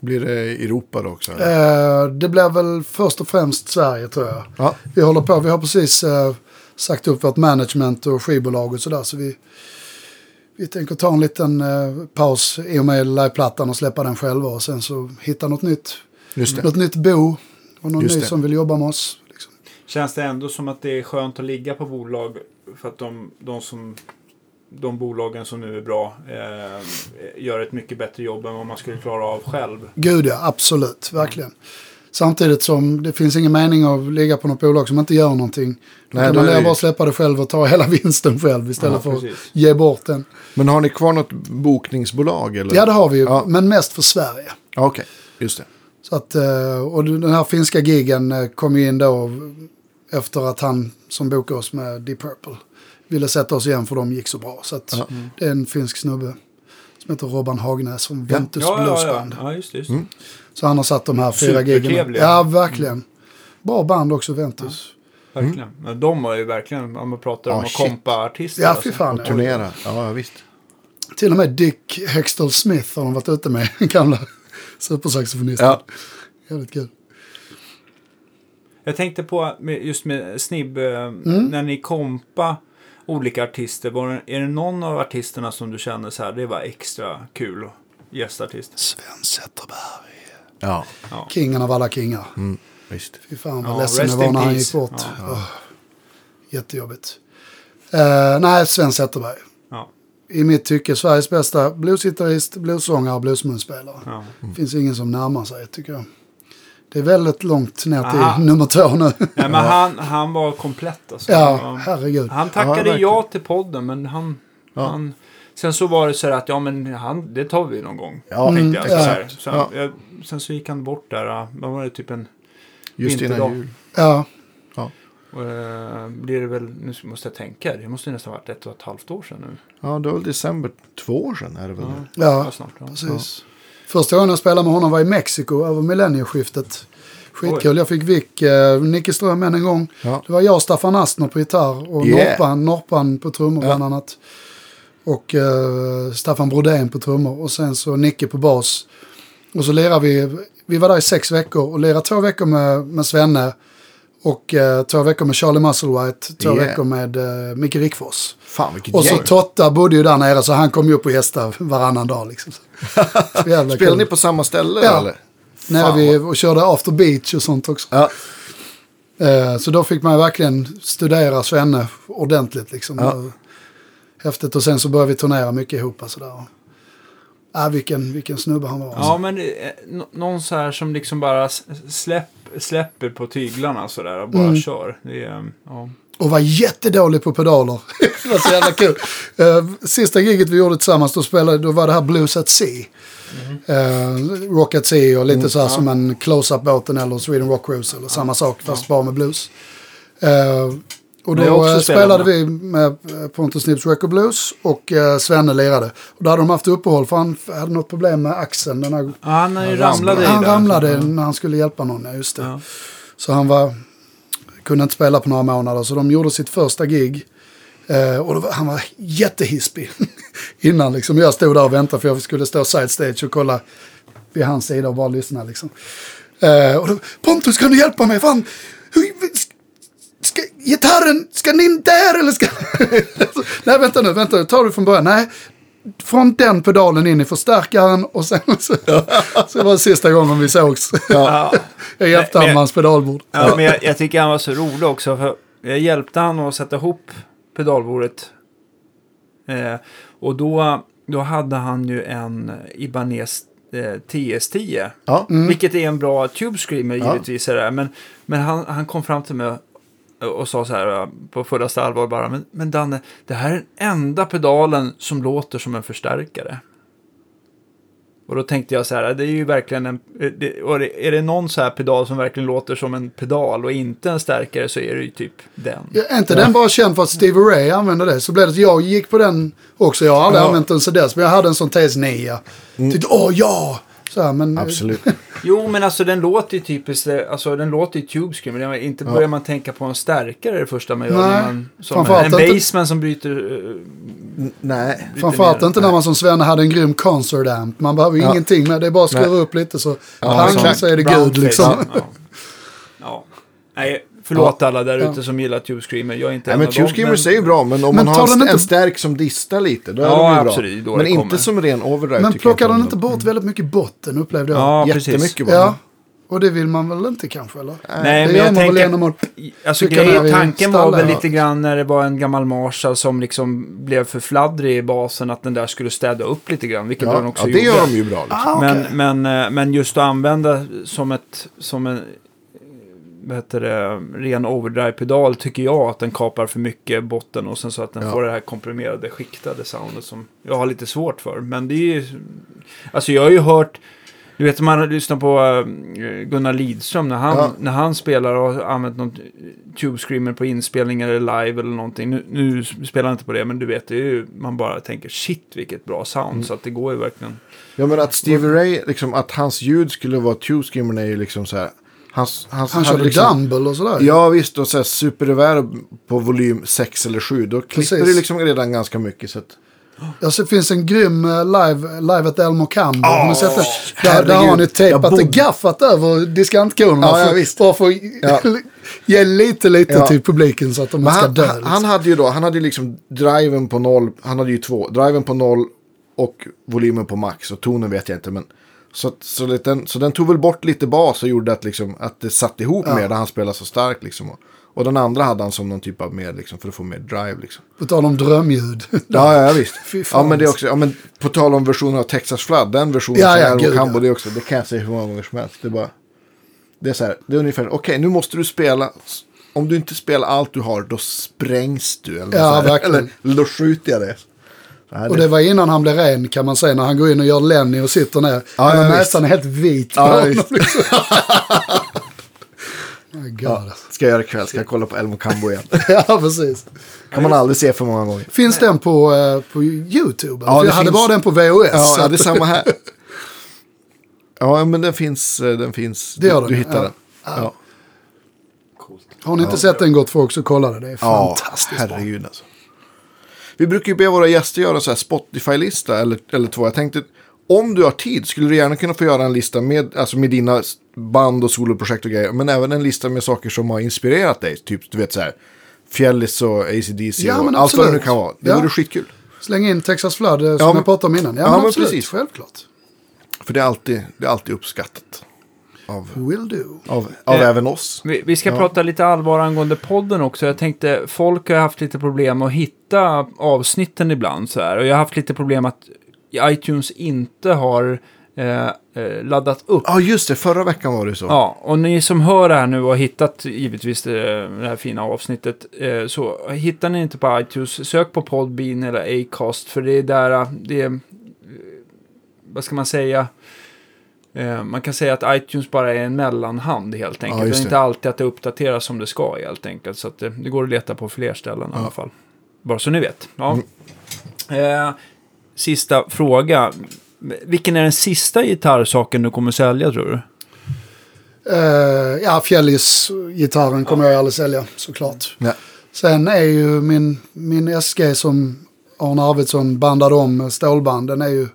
Blir det Europa då också? eller? Eh, det blir väl först och främst Sverige tror jag. Ja. Vi håller på, vi har precis eh, sagt upp vårt management och skivbolag och sådär. Så vi, vi tänker ta en liten eh, paus i och med liveplattan och släppa den själva. Och sen så hitta något nytt, Just det. något nytt bo. Och någon Just ny det. som vill jobba med oss. Liksom. Känns det ändå som att det är skönt att ligga på bolag för att de, de, som, de bolagen som nu är bra eh, gör ett mycket bättre jobb än vad man skulle klara av själv. Gud ja, absolut, verkligen. Samtidigt som det finns ingen mening att ligga på något bolag som inte gör någonting. Då Nej, kan man ju- bara släppa det själv och ta hela (laughs) vinsten själv istället Ja, för att ge bort den. Men har ni kvar något bokningsbolag? Eller? Ja, det har vi ju, Ja. men mest för Sverige. Ja, Okej, just det. Så att, eh, och den här finska gigen eh, kom ju in då efter att han som bokade oss med Deep Purple ville sätta oss igen för de gick så bra. Så att Ja. det är en finsk snubbe som heter Robban Hagnäs från Ja. Ventus Ja, ja, ja. Bluesband. ja, just det. Just. Mm. Så han har satt de här fyra. Supertrevliga. Ja, verkligen. Bra band också, Ventus. Verkligen. Men de var ju verkligen, om man pratar om Ah, att kompa artister. Ja, alltså. fy fan. Och turnera. Ja, ja, visst. Till och med Dick Hextall Smith har de varit ute med, (laughs) gamla supersaxofonisten. Ja. Jävligt kul. Jag tänkte på just med Snibb, eh, Mm. när ni kompa olika artister, var är det någon av artisterna som du känner så här, det var extra kul och gästartist? Sven Zetterberg. Ja, Kingen av alla kingar. mm, visst. Fy fan vad Ja, ledsen jag var när han gick bort. Ja. Åh, jättejobbigt. Uh, nej, Sven Zetterberg. Ja, I mitt tycke Sveriges bästa bluesgitarrist, bluessångare och bluesmunspelare. ja. Det finns ingen som närmar sig tycker jag. Det är väldigt långt ner till Aha. nummer två nu. Nej, men han, han var komplett alltså. ja, Han- herregud. Han Ja, tackade verkligen. ja till podden, men han... Ja. han sen så var det så här att, ja men han, det tar vi någon gång. Ja, tänkte jag. Mm, Så ja. här. Så, Ja. jag, sen så gick han bort där, vad var det, typ en... Just innan Vinterdag. jul. Ja, Och, eh, blir det väl, nu måste jag tänka, det måste ju nästan varit ett och ett halvt år sedan nu. Ja, det var väl december två år sedan är det väl? Ja, ja ja snart. Ja. precis. Första gången jag spelade med honom var i Mexiko över millennieskiftet. Skitkul. Jag fick Vick, eh, Nicke Ström än en gång. Ja. Det var jag och Staffan Astner på gitarr och Yeah. Norpan, Norpan på trummor Ja. bland annat. Och eh, Staffan Brodén på trummor och sen så Nicke på bas. Och så lirade vi, vi var där i sex veckor och lirade två veckor med, med Svenne. Och eh, två veckor med Charlie Musselwhite, två Yeah. veckor med eh, Micke Rickfors. Fan vilket Och så gäng. Totta bodde ju där nere så han kom ju upp och gästade varannan dag liksom. (laughs) Kul. ni på samma ställe Ja. eller? Nere vid, och körde after beach och sånt också. Ja. Eh, så då fick man verkligen studera Svenne ordentligt liksom. Ja. Och Häftigt och sen så började vi turnera mycket ihop. Alltså där. Äh, vilken, vilken snubbe han var. Alltså. Ja, men eh, nå- någon så här som liksom bara släpp, släpper på tyglarna sådär och bara Mm. kör. Det är, um, ja. Och var jättedålig på pedaler. (laughs) det var så jävla kul. Eh, sista giget vi gjorde tillsammans då, spelade, då var det här Blues at Sea. Eh, rock at Sea och lite så här som en close-up båten eller Sweden Rock Cruise eller samma sak fast bara med blues. Eh, och då eh, spelade med. vi med eh, Pontus Snips Record Blues och eh, Svenne lirade. Och då hade de haft uppehåll för han hade något problem med axeln. Den här, Ja, han ju Han ramlade han där. ramlade Ja. när han skulle hjälpa någon, ja just det. Ja. Så han var, kunde inte spela på några månader. Så de gjorde sitt första gig. Eh, och då var, han var jättehispig (laughs) innan. Liksom. Jag stod där och väntade för jag skulle stå side stage och kolla vid hans sida och bara lyssna. Liksom. Eh, och då, Pontus kan du hjälpa mig? Fan, hur, ska, gitarren, ska den in där eller ska... (laughs) Nej vänta nu, vänta nu, tar du från början? Nej, från den pedalen in i förstärkaren och sen (laughs) så, så var det sista gången vi sågs. Ja. (laughs) Jag hjälpte han med hans pedalbord. Ja, men jag, jag tycker han var så rolig också. För jag hjälpte han att sätta ihop pedalbordet. Eh, och då, då hade han ju en Ibanez eh, TS10. Ja. Vilket är en bra Tube Screamer Ja. givetvis. Är det. Men, men han, han kom fram till mig och sa så här eh, på fullaste allvar bara. Men, men Danne, det här är den enda pedalen som låter som en förstärkare. Och då tänkte jag så här, det är ju verkligen en... eh, Det, är det någon så här pedal som verkligen låter som en pedal och inte en stärkare så är det ju typ den. Ja, är inte den bara känd för att Stevie Ray använde det? Så blev det att jag gick på den också. Jag har aldrig Ja. använt den sedan dess. Men jag hade en sån TS9. Tyckte, åh ja! Så här, men, Absolut. (laughs) Jo, men alltså den låter ju typiskt, eh, alltså den låter ju Tube Screamer. Det var Inte börjar man tänka på en stärkare det första man gör. Nej, när man, som en, bassman som bryter... eh, N- Nej. lite Framförallt mer. inte när man som Svenne hade en grym concert amp. Man behöver ju Ja. ingenting med det. är bara att skruva upp lite så Ja, pang, så är det gud liksom. Ja. ja. Nej, förlåt alla där ute som gillar Tube Screamer. Jag är inte Nej, en men av Tube dem, Screamers är ju bra, men om Men man tar har en, den inte- en stärk som distar lite, då är Ja, de ju bra. absolut, då men det inte kommer. som ren overdrive. Men tycker jag plockade inte den inte bort väldigt mycket botten upplevde jag. Ja, precis. Jättemycket bara. Ja, och det vill man väl inte kanske eller? Nej, det men gör jag man väl tänker... genom att... Alltså grejen, i tanken var väl lite grann när det var en gammal Marshall som liksom blev för fladdrig i basen att den där skulle städa upp lite grann, vilket den Ja, också ja, det gjorde. gör de ju bra. Liksom. Ah, okej. Men, men, eh, men just att använda som ett som en heter det, ren overdrive-pedal tycker jag att den kapar för mycket botten och sen så att den Ja. får det här komprimerade, skiktade soundet som jag har lite svårt för. Men det är ju, alltså jag har ju hört, du vet man har lyssnat på eh, Gunnar Lidström när han, Ja. när han spelar och har använt någon Tube Screamer på inspelningar eller live eller någonting. Nu, nu spelar han inte på det, men du vet, det är ju, man bara tänker shit vilket bra sound. Mm. Så att det går ju verkligen. Ja, men att Stevie Ray, liksom, att hans ljud skulle vara Tube Screamer är ju liksom så här. Hans, Han hade körde liksom, Dumble och sådär. Ja visst, och så här på volym 6 eller 7. Då klipper Precis. det liksom redan ganska mycket. Så att, Ja, så finns en grym eh, live, live at Elmo Cambo. Ni sett det? Där, där har han Jag tejpat och gaffat över diskantkonerna. Ja, visst. Bara för att Ja. (laughs) ge lite, lite Ja. till publiken så att de inte ska han, dö. han, liksom. han hade ju då, han hade ju liksom driven på noll. Han hade ju två. Driven på noll och volymen på max. Och tonen vet jag inte. Men, så, så, den, så den tog väl bort lite bas och gjorde att, liksom, att det satt ihop mer när han spelade så starkt. Liksom. Och, och den andra hade han som någon typ av mer, liksom, för att få mer drive. Liksom. På tal om drömljud. Ja, ja, visst. (laughs) Ja, men det är också, ja, men på tal om versionen av Texas Flood, den versionen Ja, som ja, är gud, Cambo, ja. det, är också, det kan jag säga hur många gånger som helst. Det är bara, Det är så här, det är ungefär, okej nu måste du spela. Om du inte spelar allt du har, då sprängs du. Eller, Ja, så här. (laughs) verkligen. eller då skjuter jag det. Här, Och det var innan han blev ren kan man säga när han går in och gör Lenny och sitter ner. Ja, Ja, nästan är helt vit på Ja, honom. Liksom. (laughs) (laughs) Ja, ska jag göra ikväll, ska jag kolla på Elmo Cambo igen. (laughs) Ja, precis. kan man aldrig se för många gånger. Finns den på, eh, på YouTube? Ja, jag hade finns- bara den på VHS. Ja, det är samma här. Ja, men den finns. eh, Den finns. Det gör du, den, du hittar den. Ja, Har ni inte sett den gott folk så kolla det. Det är ja fantastiskt bra. herregud alltså. Vi brukar ju be våra gäster göra så här Spotify-lista eller, eller två. Jag tänkte, om du har tid skulle du gärna kunna få göra en lista med, alltså med dina band och soloprojekt och grejer. Men även en lista med saker som har inspirerat dig. Typ, du vet så här, Fjällis och ACDC Ja, och allt vad det nu kan vara. Det Ja. vore skitkul. Släng in Texas Flood eh, som Ja, men- jag pratade om innan. Ja, Ja, men men absolut. precis. Självklart. För det är alltid, det är alltid uppskattat. Av, Will do. av, av Eh, även oss. Vi, vi ska Ja. prata lite allvar angående podden också. Jag tänkte, folk har haft lite problem att hitta avsnitten ibland så här. Och jag har haft lite problem att iTunes inte har eh, eh, laddat upp. Ja, just det. Förra veckan var det så. Ja, och ni som hör det här nu och har hittat givetvis det, det här fina avsnittet. Eh, så hittar ni inte på iTunes, sök på Podbean eller Acast. För det är där, eh, det är, eh, vad ska man säga? Eh, man kan säga att iTunes bara är en mellanhand helt enkelt. just det är inte alltid att det uppdateras som det ska helt enkelt. Så att det, det går att leta på fler ställen i alla fall. Bara så ni vet. Ja. Mm. Eh, sista fråga. Vilken är den sista gitarrsaken du kommer sälja tror du? Uh, ja, Fjällis-gitarren kommer jag aldrig sälja såklart. Nej. Sen är ju min, min SG som Arne Arvidsson bandade om med stålband, den är ju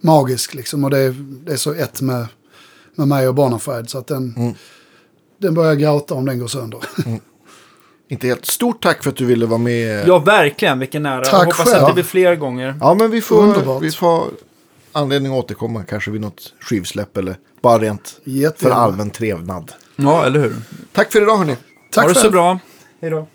magisk liksom. Och det är, det är så ett med, med mig och Bonafide. Så att den, Mm. den börjar gråta om den går sönder. (laughs) Inte helt. Stort tack för att du ville vara med. Ja, verkligen. Vilken ära. Tack jag hoppas själv. att det blir fler gånger. Ja, men vi får, Underbart. vi får anledning att återkomma. Kanske vid något skivsläpp eller bara rent för Jättegärna. allmän trevnad. Ja, eller hur? Tack för idag hörni. Tack ha det så bra. Hej då.